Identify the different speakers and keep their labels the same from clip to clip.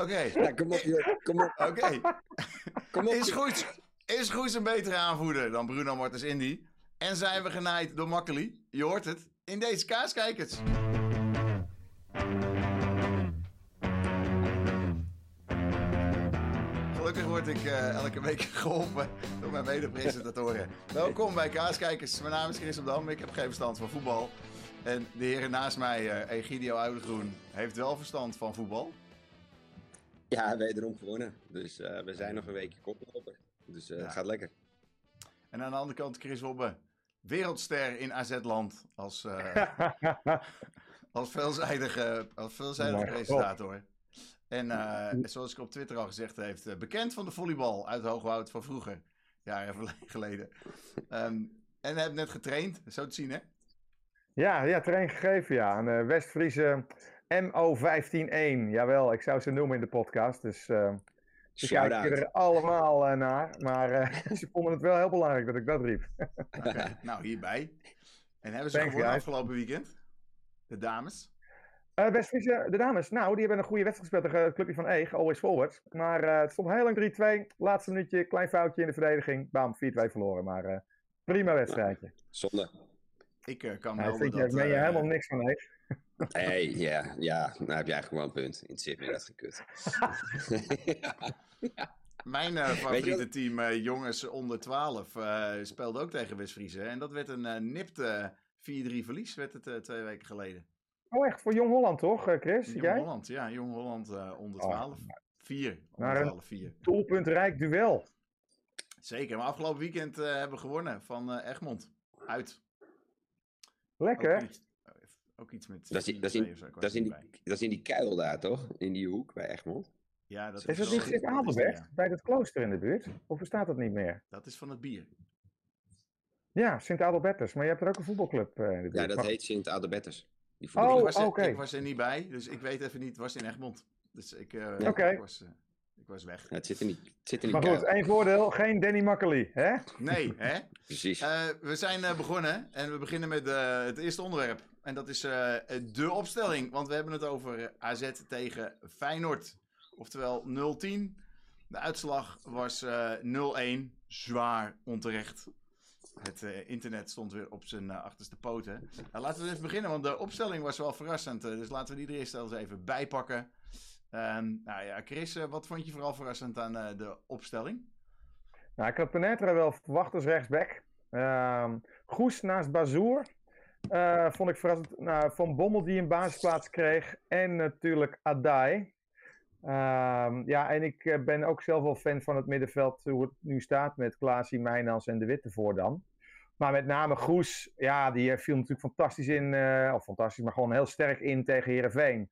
Speaker 1: Oké.
Speaker 2: Ja, kom op, joh. Kom op.
Speaker 1: Oké.
Speaker 2: Kom op.
Speaker 1: Is goed. Is goed een betere aanvoerder dan Bruno Martens Indy? En zijn we genaaid door Makkeli? Je hoort het in deze kaaskijkers. Gelukkig word ik eh, elke week geholpen door mijn mede-presentatoren. Welkom bij Kaaskijkers. Mijn naam is Chris op Dam. Ik heb geen verstand van voetbal. En de heren naast mij, eh, Egidio Oudegroen, heeft wel verstand van voetbal.
Speaker 2: Ja, wederom gewonnen. Dus eh, we zijn nog een weekje koploper. Dus eh,
Speaker 1: Ja.
Speaker 2: het gaat lekker.
Speaker 1: En aan de andere kant Chris Wobbe, wereldster in AZ-land als, eh, als veelzijdige, als veelzijdige presentator. En eh, zoals ik op Twitter al gezegd heeft, bekend van de volleybal uit Hoogwoud van vroeger, jaren geleden. Ehm, en heb net getraind, zo te zien hè?
Speaker 3: Ja, ja, terrein gegeven, ja. Een uh, West-Friese MO151. Jawel, ik zou ze noemen in de podcast. Dus eh ze kijken er allemaal eh, naar. Maar eh, ze vonden het wel heel belangrijk dat ik dat riep.
Speaker 1: Oké, nou hierbij. En hebben ze gewonnen afgelopen weekend? De dames?
Speaker 3: Eh West-Friese, de dames, nou, die hebben een goede wedstrijd gespeeld tegen het clubje van Eeg, Always Forward. Maar eh, het stond heel lang 3-2. Laatste minuutje, klein foutje in de verdediging. Bam, 4-2 verloren. Maar eh, prima wedstrijdje.
Speaker 2: Zonde.
Speaker 1: Ik eh, kan
Speaker 3: vind je,
Speaker 1: dat...
Speaker 3: meen je helemaal niks van Eeg.
Speaker 2: Hey, ja, ja, nou heb je eigenlijk wel een punt. In het zit me dat gekut.
Speaker 1: Mijn eh, favoriete team, eh, jongens onder 12, eh, speelde ook tegen West-Friese. En dat werd een eh, nipte 4-3 verlies, werd het eh, twee weken geleden.
Speaker 3: Oh, echt voor Jong Holland toch, Chris?
Speaker 1: Jong
Speaker 3: jij?
Speaker 1: Holland, ja, Jong Holland eh, onder
Speaker 3: Oh,
Speaker 1: 12. 4, onder
Speaker 3: Maar een-
Speaker 1: 12, 4.
Speaker 3: Doelpuntrijk duel.
Speaker 1: Zeker, maar afgelopen weekend eh, hebben we gewonnen van eh, Egmond. Uit.
Speaker 3: Lekker.
Speaker 1: Ook iets, met
Speaker 2: Dat is, dat, is
Speaker 1: 4-2
Speaker 2: in, dat, is in
Speaker 1: er
Speaker 2: die,
Speaker 1: niet
Speaker 2: dat is in die kuil daar, toch? In die hoek bij Egmond.
Speaker 1: Ja, dat
Speaker 3: Is dat niet Sint
Speaker 1: dat is
Speaker 3: Adelbert?
Speaker 1: ja.
Speaker 3: Bij dat klooster in de buurt? Of bestaat dat niet meer?
Speaker 1: Dat is van het bier.
Speaker 3: Ja, Sint Adelbertus. Maar je hebt er ook een voetbalclub eh, in de buurt.
Speaker 2: Ja, dat heet Sint Adelbertus. Die
Speaker 3: Oh,
Speaker 1: ik,
Speaker 2: voetbal-
Speaker 1: was er,
Speaker 3: oké.
Speaker 1: ik was er niet bij, dus ik weet even niet, het was in Egmond. Dus ik, eh, ik, was, eh, ik was weg.
Speaker 2: Ja, het zit in die, het zit in die
Speaker 3: Maar goed, één voordeel. Geen Danny Makkely, hè?
Speaker 1: Nee, hè?
Speaker 2: Precies.
Speaker 1: Eh, we zijn eh, begonnen en we beginnen met eh, het eerste onderwerp. En dat is eh, de opstelling, want we hebben het over eh, AZ tegen Feyenoord. Oftewel 0-10. De uitslag was eh 0-1. Zwaar onterecht. Het eh, internet stond weer op zijn eh, achterste poten. Nou, laten we even beginnen, want de opstelling was wel verrassend. eh, dus laten we die er eerst eens even bijpakken. Ehm, nou ja, Chris, eh, wat vond je vooral verrassend aan eh, de opstelling?
Speaker 3: Nou, ik had Penetra wel verwacht als rechtsback. Ehm Goes naast Bazoer. Eh, vond ik verrassend. Nou, Van Bommel die een basisplaats kreeg. En natuurlijk Adai. Ehm, ja, en ik eh, ben ook zelf wel fan van het middenveld. Hoe het nu staat met Klaasie, Mijnans en De Witte voor dan. Maar met name Goes. Ja, die eh, viel natuurlijk fantastisch in. of fantastisch, maar gewoon heel sterk in tegen Herenveen.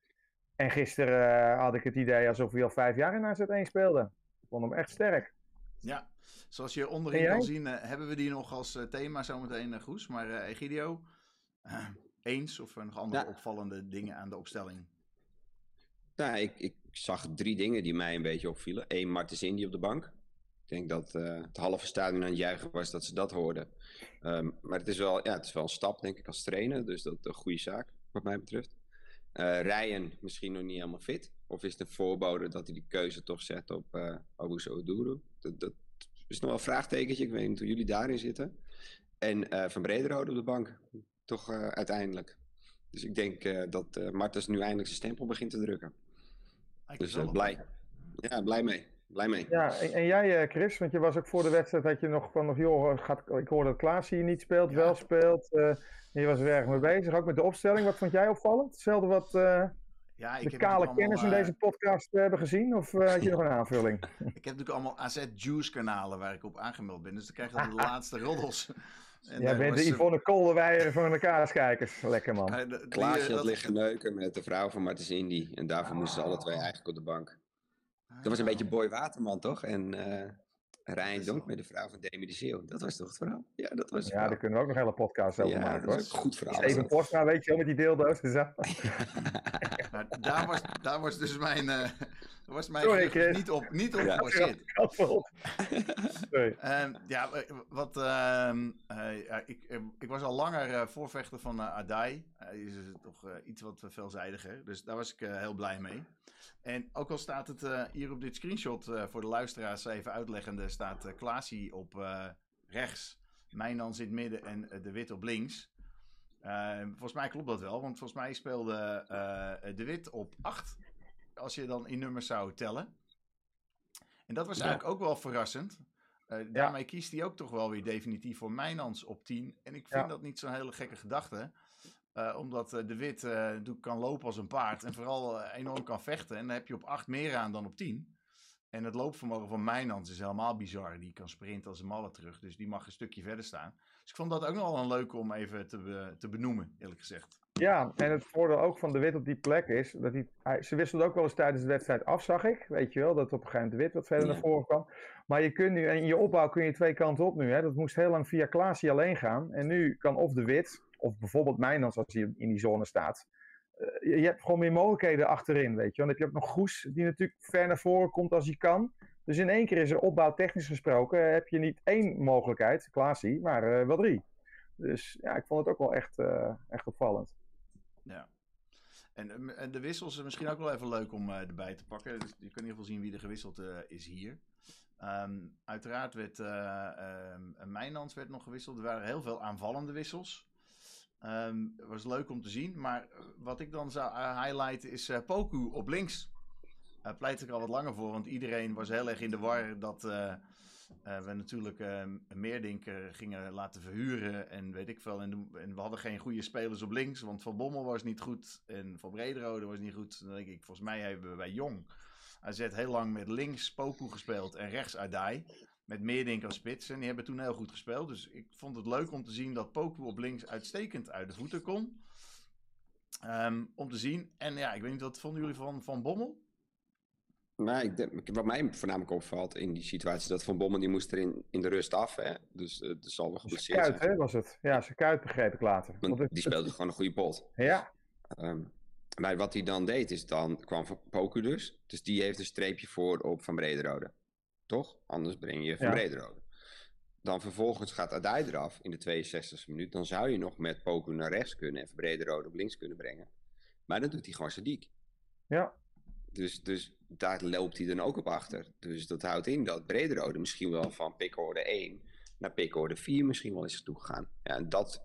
Speaker 3: En gisteren had ik het idee alsof hij al vijf jaar in AZ1 speelde. Ik vond hem echt sterk.
Speaker 1: Ja, zoals je onderin kan zien, hebben we die nog als thema zometeen, Goes. Maar Egidio, eh, eens of er nog andere
Speaker 2: Ja.
Speaker 1: opvallende dingen aan de opstelling?
Speaker 2: Nou, ik, ik zag drie dingen die mij een beetje opvielen. Eén, Martens Indy op de bank. Ik denk dat eh, het halve stadion aan het juichen was dat ze dat hoorden. Ehm, maar het is, wel, ja, het is wel een stap, denk ik, als trainer. Dus dat is een goede zaak, wat mij betreft. Eh Ryan misschien nog niet helemaal fit. Of is het een voorbode dat hij die keuze toch zet op uh, Owusu Oduro? Dat, dat is nog wel een vraagtekentje. Ik weet niet hoe jullie daarin zitten. En eh, Van Brederode op de bank. Toch eh, uiteindelijk. Dus ik denk eh, dat eh Martens nu eindelijk zijn stempel begint te drukken. Dus
Speaker 1: op.
Speaker 2: blij. Ja, blij mee. Blij mee.
Speaker 3: Ja, en, en jij eh, Chris, want je was ook voor de wedstrijd dat je nog van, of, joh, gaat, ik hoorde dat Klaas hier niet speelt,
Speaker 1: Ja.
Speaker 3: wel speelt. eh, je was er erg mee bezig, ook met de opstelling. Wat vond jij opvallend? Hetzelfde wat eh,
Speaker 1: Ja, ik
Speaker 3: de
Speaker 1: heb
Speaker 3: kale kenners in deze podcast hebben gezien? Of eh, had je nog een aanvulling?
Speaker 1: ik heb natuurlijk allemaal AZ Juice kanalen waar ik op aangemeld ben. Dus dan krijg je dan de laatste roddels. En
Speaker 3: Jij
Speaker 1: daar
Speaker 3: bent de
Speaker 1: eh,
Speaker 3: Yvonne Kolderweijer van de kaaskijkers. Lekker man.
Speaker 1: eh,
Speaker 2: Klaasje
Speaker 1: eh,
Speaker 2: had
Speaker 1: dat-
Speaker 2: liggen neuken met de vrouw van Martens Indy. En daarvoor moesten ze alle twee eigenlijk op de bank. Dat was een beetje Boy Waterman, toch? En eh Rijn Donk met de vrouw van Demi de Zeeuw. Dat was toch het verhaal? Ja, dat was het
Speaker 3: Ja, daar kunnen we ook nog een hele podcast over
Speaker 2: Ja,
Speaker 3: maken
Speaker 2: dat
Speaker 3: hoor.
Speaker 2: is ook een goed verhaal.
Speaker 3: Steven Postma, weet je wel, met die deeldoos. en zo.
Speaker 1: Nou, daar, was, daar was dus mijn, eh, was mijn
Speaker 3: Sorry,
Speaker 1: niet op, niet op
Speaker 2: Ja.
Speaker 1: gebaseerd.
Speaker 3: Sorry.
Speaker 1: Ehm, ja, wat, ehm, eh, ik, ik was al langer eh, voorvechter van eh, Adai. Hij is eh, toch eh, iets wat veelzijdiger, dus daar was ik eh, heel blij mee. En ook al staat het eh, hier op dit screenshot eh, voor de luisteraars even uitleggende, staat uh, Klaasie op eh, rechts, Mijnans in het midden en De Wit op links. Eh, volgens mij klopt dat wel, want volgens mij speelde eh, De Wit op 8, als je dan in nummers zou tellen. En dat was
Speaker 2: Ja.
Speaker 1: eigenlijk ook wel verrassend. Eh, daarmee kiest hij ook toch wel weer definitief voor Mijnans op 10. En ik vind
Speaker 3: Ja.
Speaker 1: dat niet zo'n hele gekke gedachte. Eh, omdat eh, De Wit kan lopen als een paard en vooral enorm kan vechten. En dan heb je op 8 meer aan dan op 10. En het loopvermogen van Mijnans is helemaal bizar. Die kan sprinten als een malle terug. Dus die mag een stukje verder staan. Dus ik vond dat ook nog wel een leuke om even te, be- te benoemen, eerlijk gezegd.
Speaker 3: Ja, en het voordeel ook van de Wit op die plek is dat hij, hij ze wisselde ook wel eens tijdens de wedstrijd af, zag ik. Weet je wel, dat op een gegeven moment de Wit wat verder
Speaker 2: Ja.
Speaker 3: naar voren kwam. Maar je kunt nu, en in je opbouw kun je twee kanten op nu. Hè. Dat moest heel lang via Klaasie alleen gaan. En nu kan of de Wit, of bijvoorbeeld Mijnans als hij in die zone staat. Eh, je, hebt gewoon meer mogelijkheden achterin, weet je. Dan heb je ook nog Goes, die natuurlijk ver naar voren komt als hij kan. Dus in één keer is er opbouw technisch gesproken, heb je niet één mogelijkheid, Klaasie, maar eh, wel drie. Dus ja, ik vond het ook wel echt, eh, echt opvallend.
Speaker 1: Ja. En, ehm, en de wissels is misschien ook wel even leuk om eh, erbij te pakken. Dus je kunt in ieder geval zien wie er gewisseld eh, is hier. Ehm, uiteraard werd eh ehm, Mijnans werd nog gewisseld. Er waren heel veel aanvallende wissels. Het was leuk om te zien. Maar wat ik dan zou highlighten is Poku op links. Daar pleit ik al wat langer voor. Want iedereen was heel erg in de war dat eh, we natuurlijk eh, Meerdinker gingen laten verhuren. En weet ik veel. En, we hadden geen goede spelers op links. Want Van Bommel was niet goed. En Van Brederode was niet goed. Dan denk ik, volgens mij hebben we bij Jong AZ heel lang met links Poku gespeeld. En rechts Adai. Met Meerdink als spits. En die hebben toen heel goed gespeeld. Dus ik vond het leuk om te zien dat Poku op links uitstekend uit de voeten kon. Ehm, om te zien. En ja, ik weet niet, wat vonden jullie van Van Bommel?
Speaker 2: Maar ik denk, wat mij voornamelijk opvalt in die situatie, dat Van Bommel die moest er in, in de rust af. Hè? Dus eh, het zal wel
Speaker 3: Zijn
Speaker 2: geblesseerd
Speaker 3: kuit,
Speaker 2: zijn.
Speaker 3: hè, was het. Ja, zijn kuit begreep ik later.
Speaker 2: Want
Speaker 3: het-
Speaker 2: die speelde gewoon een goede pot.
Speaker 3: Ja,
Speaker 2: Ehm, maar wat hij dan deed, is dan kwam Poku dus. Dus die heeft een streepje voor op Van Brederode. Toch? Anders breng je Van
Speaker 3: Ja.
Speaker 2: Brederode. Dan vervolgens gaat Adai eraf in de 62e minuut. Dan zou je nog met Poku naar rechts kunnen en Van Brederode op links kunnen brengen. Maar dan doet hij gewoon Sadiq.
Speaker 3: ja.
Speaker 2: Dus, dus daar loopt hij dan ook op achter. Dus dat houdt in dat Brederode misschien wel van pickorde 1 naar pickorde 4 misschien wel is toegegaan. Ja, en dat,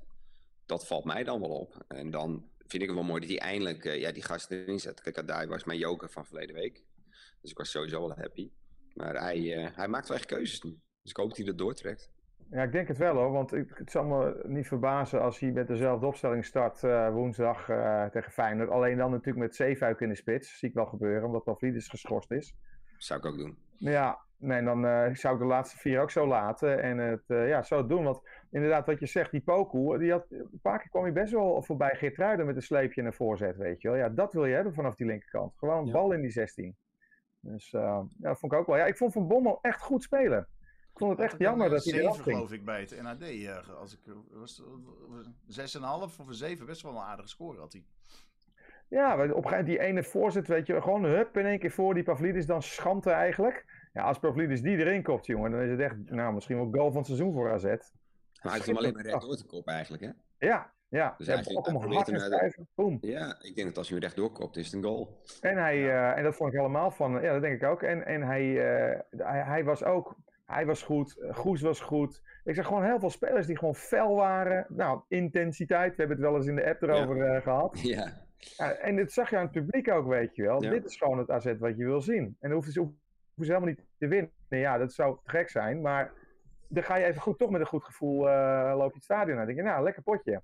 Speaker 2: dat valt mij dan wel op. En dan vind ik het wel mooi dat hij eindelijk eh, ja, die gasten erin zet. Kijk, Adai was mijn joker van verleden week. Dus ik was sowieso wel happy. Maar hij, eh, hij maakt wel echt keuzes nu. Dus ik hoop dat hij dat doortrekt.
Speaker 3: Ja, ik denk het wel hoor, want ik, het zal me niet verbazen als hij met dezelfde opstelling start eh, woensdag eh, tegen Feyenoord. Alleen dan natuurlijk met Zeefuik in de spits, zie ik wel gebeuren, omdat Pavlidis geschorst is.
Speaker 2: zou ik ook doen.
Speaker 3: Ja, nee, dan eh, zou ik de laatste vier ook zo laten en het ja, zo doen. Want inderdaad, wat je zegt, die Poku, die had, een paar keer kwam hij best wel voorbij Geertruiden met een sleepje en een voorzet, weet je wel. Ja, dat wil je hebben vanaf die linkerkant. Gewoon
Speaker 2: Ja.
Speaker 3: bal in die 16. Dus ja, dat vond ik ook wel. Ja, ik vond Van Bommel echt goed spelen. Ik vond het echt jammer dat hij eraf
Speaker 1: 7
Speaker 3: ging.
Speaker 1: geloof ik bij het NAD. eh, als ik, was, was, 6,5 of een 7, best wel een aardige score had hij.
Speaker 3: Ja, op een gegeven moment die ene voorzet, weet je, gewoon hup in één keer voor die Pavlidis dan schanten eigenlijk. Ja, als Pavlidis die erin kopt, jongen, dan is het echt, nou, misschien wel goal van het seizoen voor AZ.
Speaker 2: Maar hij heeft hem alleen maar recht door te kop eigenlijk, hè?
Speaker 3: Ja, ja.
Speaker 2: Dus hij
Speaker 3: ook om
Speaker 2: hij
Speaker 3: hard en boom.
Speaker 2: Ja, ik denk dat als je hem recht doorkopt, is het een goal.
Speaker 3: En, hij, eh, en dat vond ik helemaal van, ja, dat denk ik ook. En, en hij, eh, hij, hij was ook, hij was goed, eh, Goes was goed. Ik zag gewoon heel veel spelers die gewoon fel waren. Nou, intensiteit, we hebben het wel eens in de app erover eh, gehad.
Speaker 2: Ja,
Speaker 3: Ja, en dit zag je aan het publiek ook, weet je wel.
Speaker 2: Ja.
Speaker 3: Dit is gewoon het AZ wat je wil zien. En dan hoeven ze, hoeven ze helemaal niet te winnen. Ja, dat zou te gek zijn. Maar dan ga je even goed, toch met een goed gevoel eh loop je het stadion naar. Dan denk je, nou, lekker potje.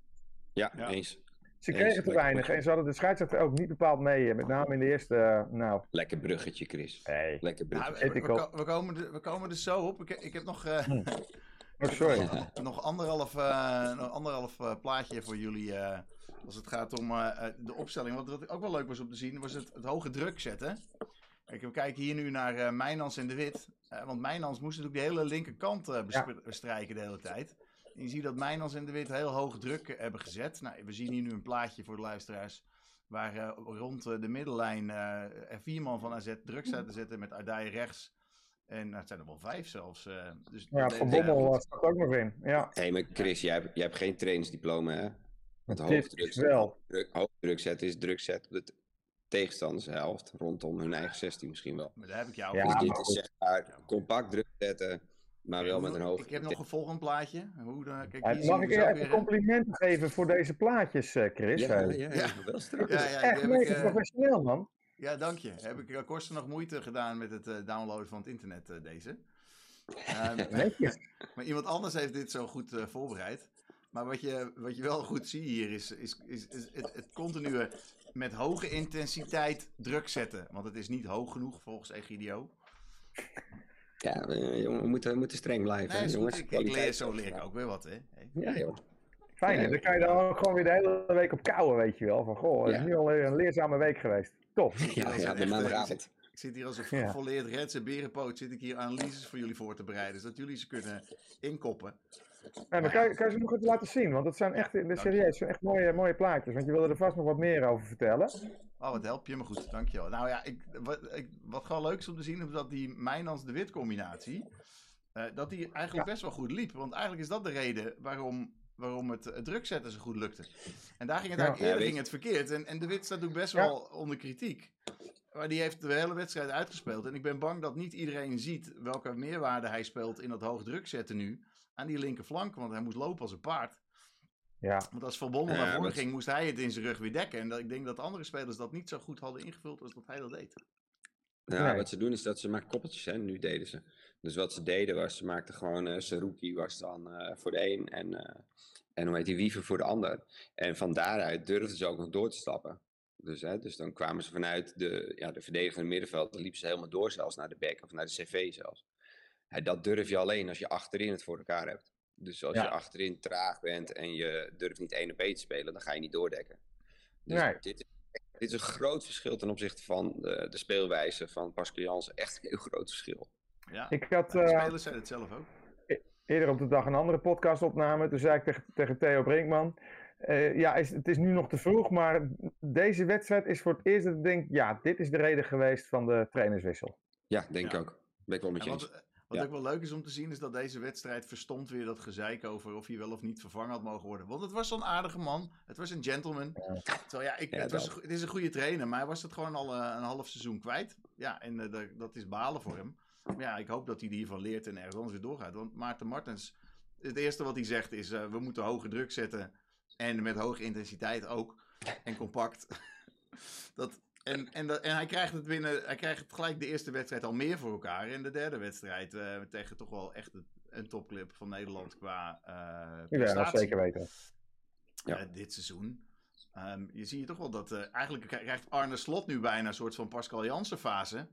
Speaker 2: ja,
Speaker 1: Ja.
Speaker 2: eens.
Speaker 3: Ze kregen te weinig. En ze hadden de scheidsrechter ook niet bepaald mee. Met name in de eerste, eh, nou,
Speaker 2: Lekker bruggetje, Chris.
Speaker 3: nee.
Speaker 2: Lekker
Speaker 1: Nou,
Speaker 2: bruggetje.
Speaker 1: we, komen er, we komen er zo op. Ik, ik heb nog, eh,
Speaker 3: Hm. Oh, sorry.
Speaker 1: nog anderhalf, eh, nog anderhalf eh, plaatje voor jullie. eh, als het gaat om eh, eh, de opstelling. Wat, wat ook wel leuk was om te zien, was het, het hoge druk zetten. Kijk, we kijken hier nu naar eh Mijnans en de Wit. Eh, want Mijnans moest natuurlijk de hele linkerkant eh, bestrijken de hele tijd. Je ziet dat Mijnans en de Wit heel hoge druk eh, hebben gezet. Nou, we zien hier nu een plaatje voor de luisteraars. Waar eh, rond eh, de middellijn eh, er vier man van AZ druk zaten zetten met Ardai rechts. En nou, het zijn er wel vijf zelfs. eh, dus
Speaker 3: Ja,
Speaker 1: de-
Speaker 3: Van Bommel eh, staat ook nog in. Ja,
Speaker 2: Hé, maar Chris, jij hebt, jij hebt geen trainingsdiploma, hè? Want hoogdruk,
Speaker 3: is wel.
Speaker 2: druk, hoogdruk zetten is druk zetten op de tegenstandershelft. Rondom hun eigen 16 misschien wel.
Speaker 1: Maar daar heb ik jou
Speaker 3: Ja,
Speaker 2: dus dit is zeg maar compact druk zetten, maar wel met een hoog.
Speaker 1: Ik heb nog een volgend plaatje. Hoe, dan- kijk,
Speaker 3: Eh, Mag ik even
Speaker 1: weer,
Speaker 3: complimenten geven voor deze plaatjes, eh, Chris?
Speaker 2: Ja, ja, ja, wel
Speaker 3: echt mega
Speaker 1: eh,
Speaker 3: professioneel, man.
Speaker 1: Ja, dank je. Heb ik uh, Korsten nog moeite gedaan met het eh, downloaden van het internet, eh, deze. Ehm, maar iemand anders heeft dit zo goed eh, voorbereid. Maar wat je, wat je wel goed ziet hier is, is, is, is het, het continue met hoge intensiteit druk zetten. Want het is niet hoog genoeg volgens Egidio.
Speaker 2: Ja, eh, jongen, we moeten, we moeten streng blijven.
Speaker 1: Nee,
Speaker 2: hè, jongens.
Speaker 1: Ik, ik leer, zo leer ik ook weer wat, hè. Hey.
Speaker 2: Ja, joh.
Speaker 3: Fijn, hè? dan kan je dan ook gewoon weer de hele week op kouwen, weet je wel. Van, goh, het is
Speaker 2: Ja.
Speaker 3: nu al een leerzame week geweest. Top.
Speaker 2: Ja,
Speaker 1: Dat
Speaker 2: de
Speaker 1: eh,
Speaker 2: maandagavond.
Speaker 1: Ik zit hier als een
Speaker 3: Ja.
Speaker 1: volleerd reds en berenpoot. Zit ik hier analyses voor jullie voor te bereiden. Zodat jullie ze kunnen inkoppen.
Speaker 3: En dan kan je, kan je ze nog even laten zien, want het zijn echt,
Speaker 1: je.
Speaker 3: serieus, het zijn echt mooie, mooie plaatjes. Want je wilde er vast nog wat meer over vertellen.
Speaker 1: Oh, wat help je me goed. Dankjewel. Nou ja, ik, wat, ik, wat gewoon leuk is om te zien, is dat die Mijnans de Wit combinatie, eh, dat die eigenlijk best wel goed liep. Want eigenlijk is dat de reden waarom, waarom het, het druk zetten zo goed lukte. En daar ging het
Speaker 3: Ja.
Speaker 1: eigenlijk eerder ging het verkeerd. En, en de Wit staat ook best
Speaker 3: Ja.
Speaker 1: wel onder kritiek. Maar die heeft de hele wedstrijd uitgespeeld. En ik ben bang dat niet iedereen ziet welke meerwaarde hij speelt in dat hoog druk zetten nu. Aan die linkerflank, want hij moest lopen als een paard.
Speaker 3: Ja,
Speaker 1: Want als Van Bommel
Speaker 2: Ja,
Speaker 1: naar voren
Speaker 2: maar-
Speaker 1: ging, moest hij het in zijn rug weer dekken. En dat, ik denk dat andere spelers dat niet zo goed hadden ingevuld als dat hij dat deed.
Speaker 2: Nou,
Speaker 3: Nee.
Speaker 2: wat ze doen is dat ze maken koppeltjes, hè. Nu deden ze. Dus wat ze deden was, ze maakten gewoon, eh Saruki was dan eh, voor de een en, eh, en hoe heet die, Wiever voor de ander. En van daaruit durfden ze ook nog door te stappen. Dus, hè, dus dan kwamen ze vanuit de, ja, de verdedigende middenveld, dan liepen ze helemaal door zelfs naar de back of naar de cv zelfs. Ja, dat durf je alleen als je achterin het voor elkaar hebt. Dus als
Speaker 3: Ja.
Speaker 2: je achterin traag bent en je durft niet één op één te spelen, dan ga je niet doordekken. Dus
Speaker 3: Nee.
Speaker 2: dit, is- dit is een groot verschil ten opzichte van de, de speelwijze van Pascal Jansen. Echt een heel groot verschil.
Speaker 1: Ja,
Speaker 3: ik had
Speaker 1: de
Speaker 3: eh,
Speaker 1: spelers zeiden het zelf ook.
Speaker 3: eerder op de dag een andere podcast opname. Toen zei ik tegen, tegen Theo Brinkman. eh, ja, is, het is nu nog te vroeg, maar deze wedstrijd is voor het eerst dat ik denk, ja, dit is de reden geweest van de trainerswissel.
Speaker 2: Ja, denk
Speaker 1: Ja.
Speaker 2: ik ook. Ben ik wel met je
Speaker 1: wat
Speaker 2: Ja.
Speaker 1: ook wel leuk is om te zien, is dat deze wedstrijd verstomt weer dat gezeik over of hij wel of niet vervangen had mogen worden. Want het was zo'n aardige man. Het was een gentleman. Terwijl, ja, ik,
Speaker 2: Ja,
Speaker 1: het, was, is een goede trainer, maar hij was het gewoon al eh, een half seizoen kwijt. Ja, en eh, dat- dat is balen voor hem. Maar ja, ik hoop dat hij hiervan leert en ergens anders weer doorgaat. Want Maarten Martens, het eerste wat hij zegt is, eh, we moeten hoge druk zetten. En met hoge intensiteit ook. En compact. dat, en, en, dat, en hij krijgt het binnen, hij krijgt het gelijk de eerste wedstrijd al meer voor elkaar. En de derde wedstrijd eh, tegen toch wel echt een, topclub van Nederland qua eh
Speaker 3: Ja, dat zeker weten.
Speaker 2: Ja.
Speaker 1: dit seizoen. Ehm, je ziet toch wel dat eh, eigenlijk krijgt Arne Slot nu bijna een soort van Pascal Jansen fase.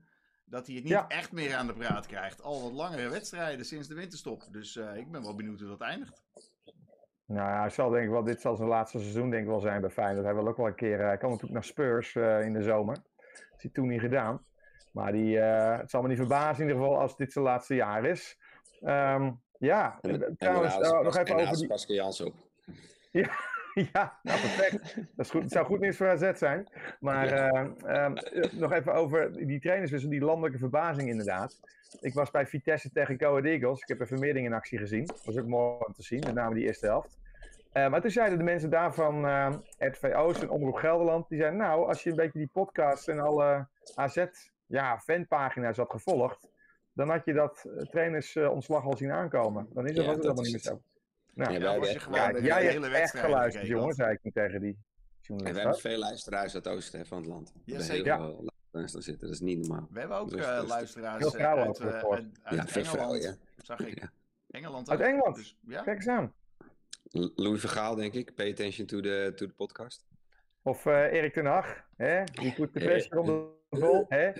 Speaker 1: Dat hij het niet
Speaker 3: Ja.
Speaker 1: echt meer aan de praat krijgt. Al wat langere wedstrijden sinds de winterstop. Dus eh, ik ben wel benieuwd hoe dat eindigt.
Speaker 3: Nou ja, hij zal denk ik wel, dit zal zijn laatste seizoen denk ik wel zijn bij Feyenoord. Hij wil ook wel een keer, eh, hij kan natuurlijk naar Spurs eh, in de zomer. Dat heeft hij toen niet gedaan. Maar die, eh, het zal me niet verbazen in ieder geval als dit zijn laatste jaar is. Ehm, ja,
Speaker 2: En, en
Speaker 3: trouwens,
Speaker 2: ze
Speaker 3: nog even
Speaker 2: en
Speaker 3: over die...
Speaker 2: Pascal Jansen op.
Speaker 3: Ja, nou perfect. Dat is goed. Het zou goed nieuws voor AZ zijn. Maar eh, ehm, eh, nog even over die trainerswissel, die landelijke verbazing inderdaad. Ik was bij Vitesse tegen Go Eagles. Ik heb even Meerding in actie gezien. Dat was ook mooi om te zien, met name die eerste helft. Eh, maar toen zeiden de mensen daar van RTV Oost en Omroep Gelderland, die zeiden nou, als je een beetje die podcast en alle AZ ja, fanpagina's had gevolgd, dan had je dat trainersontslag al zien aankomen. Dan is dat
Speaker 2: Ja,
Speaker 3: was het
Speaker 2: dat
Speaker 3: helemaal
Speaker 2: is
Speaker 3: niet meer
Speaker 2: het.
Speaker 3: zo. Nou,
Speaker 2: Ja,
Speaker 1: Ja,
Speaker 2: wij
Speaker 1: was je gewoon
Speaker 3: ja,
Speaker 1: de
Speaker 3: jij
Speaker 1: hele
Speaker 3: hebt echt
Speaker 1: wedstrijd
Speaker 3: geluisterd,
Speaker 1: gekeken,
Speaker 3: jongen, zei ik toen tegen die
Speaker 2: En we hebben veel luisteraars uit het oosten hè, van het land. We hebben
Speaker 1: zeker.
Speaker 2: luisteraars zitten, dat is niet normaal.
Speaker 1: We hebben ook
Speaker 2: is
Speaker 1: eh, luisteraars eh, uit, eh,
Speaker 3: gehoord.
Speaker 1: uit, uit
Speaker 2: Ja, veel
Speaker 1: Engeland.
Speaker 2: vrouwen,
Speaker 1: Zag ik.
Speaker 2: Ja.
Speaker 1: Engeland
Speaker 3: Uit. Engeland?
Speaker 1: Dus, ja.
Speaker 3: Kijk eens aan.
Speaker 2: Louis Vergaal, denk ik. Pay attention to the, to the podcast.
Speaker 3: Of eh, Erik ten Hag, hè? Die put de on the ball, hè?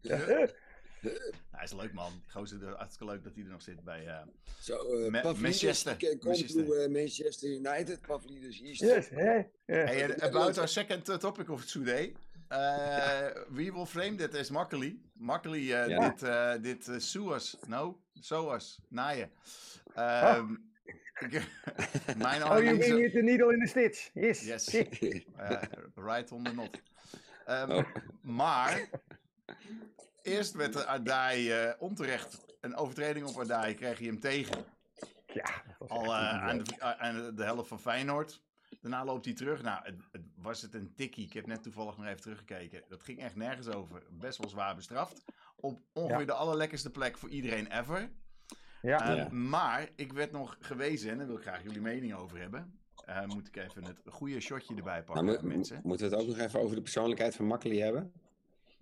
Speaker 1: Nou, hij is leuk man. Die gozer, de- hartstikke leuk dat hij er nog zit bij... eh,
Speaker 2: Zo, uh,
Speaker 1: Ma- Manchester. Manchester.
Speaker 2: to Manchester United. Pavlidis, hier
Speaker 3: Yes, hè? Ja.
Speaker 1: Hey, and about our second uh, topic of today. Uh, we will frame that as makkely. Makkely uh,
Speaker 2: Ja.
Speaker 1: dit, uh, dit uh, Suas, no? Soas, naaien. Um, mijn
Speaker 3: Oh, you mean with the needle in the stitch? Yes.
Speaker 1: Yes. Ja, right on the knot. Ehm,
Speaker 2: Oh.
Speaker 1: Maar, eerst werd de Adai eh, onterecht een overtreding op Adai, kreeg hij hem tegen.
Speaker 3: Ja,
Speaker 1: Al eh,
Speaker 3: niet
Speaker 1: aan, de, eh, aan de- helft van Feyenoord. Daarna loopt hij terug. Nou, het, het- was het een tikkie? Ik heb net toevallig nog even teruggekeken. Dat ging echt nergens over. Best wel zwaar bestraft. Op ongeveer
Speaker 3: Ja.
Speaker 1: de allerlekkerste plek voor iedereen ever.
Speaker 3: Ja,
Speaker 1: Eh,
Speaker 2: Ja.
Speaker 1: Maar ik werd nog gewezen, en daar wil ik graag jullie mening over hebben. Eh, moet ik even het goede shotje erbij pakken,
Speaker 2: Nou, mo-
Speaker 1: mensen.
Speaker 2: moeten we het ook nog even over de persoonlijkheid van Makkeli hebben?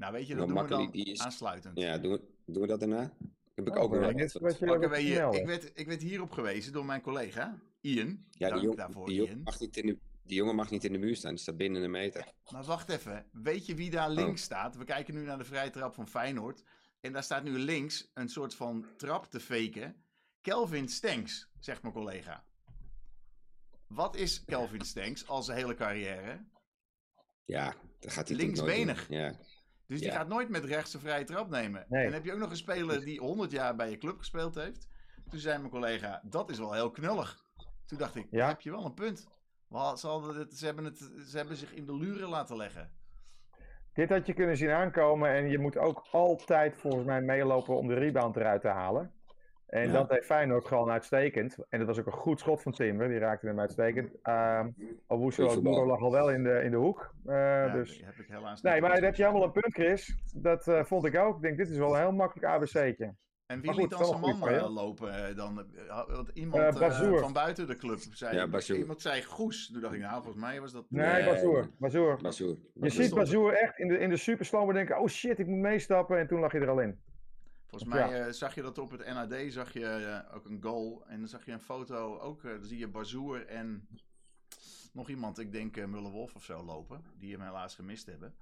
Speaker 1: Nou, weet je, dat doen we dan
Speaker 2: is-
Speaker 1: aansluitend.
Speaker 2: Ja, doen we, doen we dat daarna? Heb ik
Speaker 3: Oh,
Speaker 2: ook wel
Speaker 3: ik
Speaker 1: werd, ik werd hierop gewezen door mijn collega, Ian.
Speaker 2: Ja,
Speaker 1: Dank
Speaker 2: die, jong-
Speaker 1: daarvoor,
Speaker 2: die,
Speaker 1: Ian.
Speaker 2: mag niet in de, die jongen mag niet in de muur staan, die staat binnen een meter.
Speaker 1: Maar wacht even. Weet je wie
Speaker 2: Oh.
Speaker 1: daar links staat? We kijken nu naar de vrije trap van Feyenoord. En daar staat nu links een soort van trap te faken. Kelvin Stenks, zegt mijn collega. Wat is Kelvin Stenks al zijn hele carrière?
Speaker 2: Ja, dat gaat hij
Speaker 1: Linksbenig.
Speaker 2: doen. Ja.
Speaker 1: Dus die gaat nooit met rechts een vrije trap nemen.
Speaker 3: Nee.
Speaker 1: En heb je ook nog een speler die 100 jaar bij je club gespeeld heeft. Toen zei mijn collega, dat is wel heel knullig. Toen dacht ik,
Speaker 3: Ja.
Speaker 1: heb je wel een punt. Het, ze, hebben het, ze hebben zich in de luren laten leggen.
Speaker 3: Dit had je kunnen zien aankomen en je moet ook altijd volgens mij meelopen om de rebound eruit te halen. En
Speaker 2: Ja.
Speaker 3: dat deed Feyenoord gewoon uitstekend. En dat was ook een goed schot van Timber, die raakte hem uitstekend. Ehm Owusu lag al wel in de, in de hoek. Eh,
Speaker 1: Ja,
Speaker 3: dus...
Speaker 1: heb ik helaas
Speaker 3: Nee, maar daar
Speaker 1: gezien.
Speaker 3: heb je helemaal een punt, Chris. Dat eh, vond ik ook. Ik denk, dit is wel een heel makkelijk ABC'tje.
Speaker 1: En wie
Speaker 3: Maar
Speaker 1: liet dan zijn
Speaker 3: een
Speaker 1: man eh, lopen dan? Want iemand van buiten de club zei...
Speaker 2: Ja,
Speaker 1: iemand zei Goes. Toen dacht ik, nou, volgens mij was dat...
Speaker 3: Nee,
Speaker 2: Nee.
Speaker 3: Bazoer. Bazoer.
Speaker 2: Bazoer.
Speaker 3: Je
Speaker 2: Bazoer.
Speaker 3: ziet Bazoer echt in de, in de denken, oh shit, ik moet meestappen. En toen lag je er al in.
Speaker 1: Volgens
Speaker 3: Ja.
Speaker 1: mij eh, zag je dat op het NAD, zag je eh, ook een goal. En dan zag je een foto, ook, eh, dan zie je Bazoer en nog iemand, ik denk uh, Muller-Wolf of zo, lopen. Die hem helaas gemist hebben.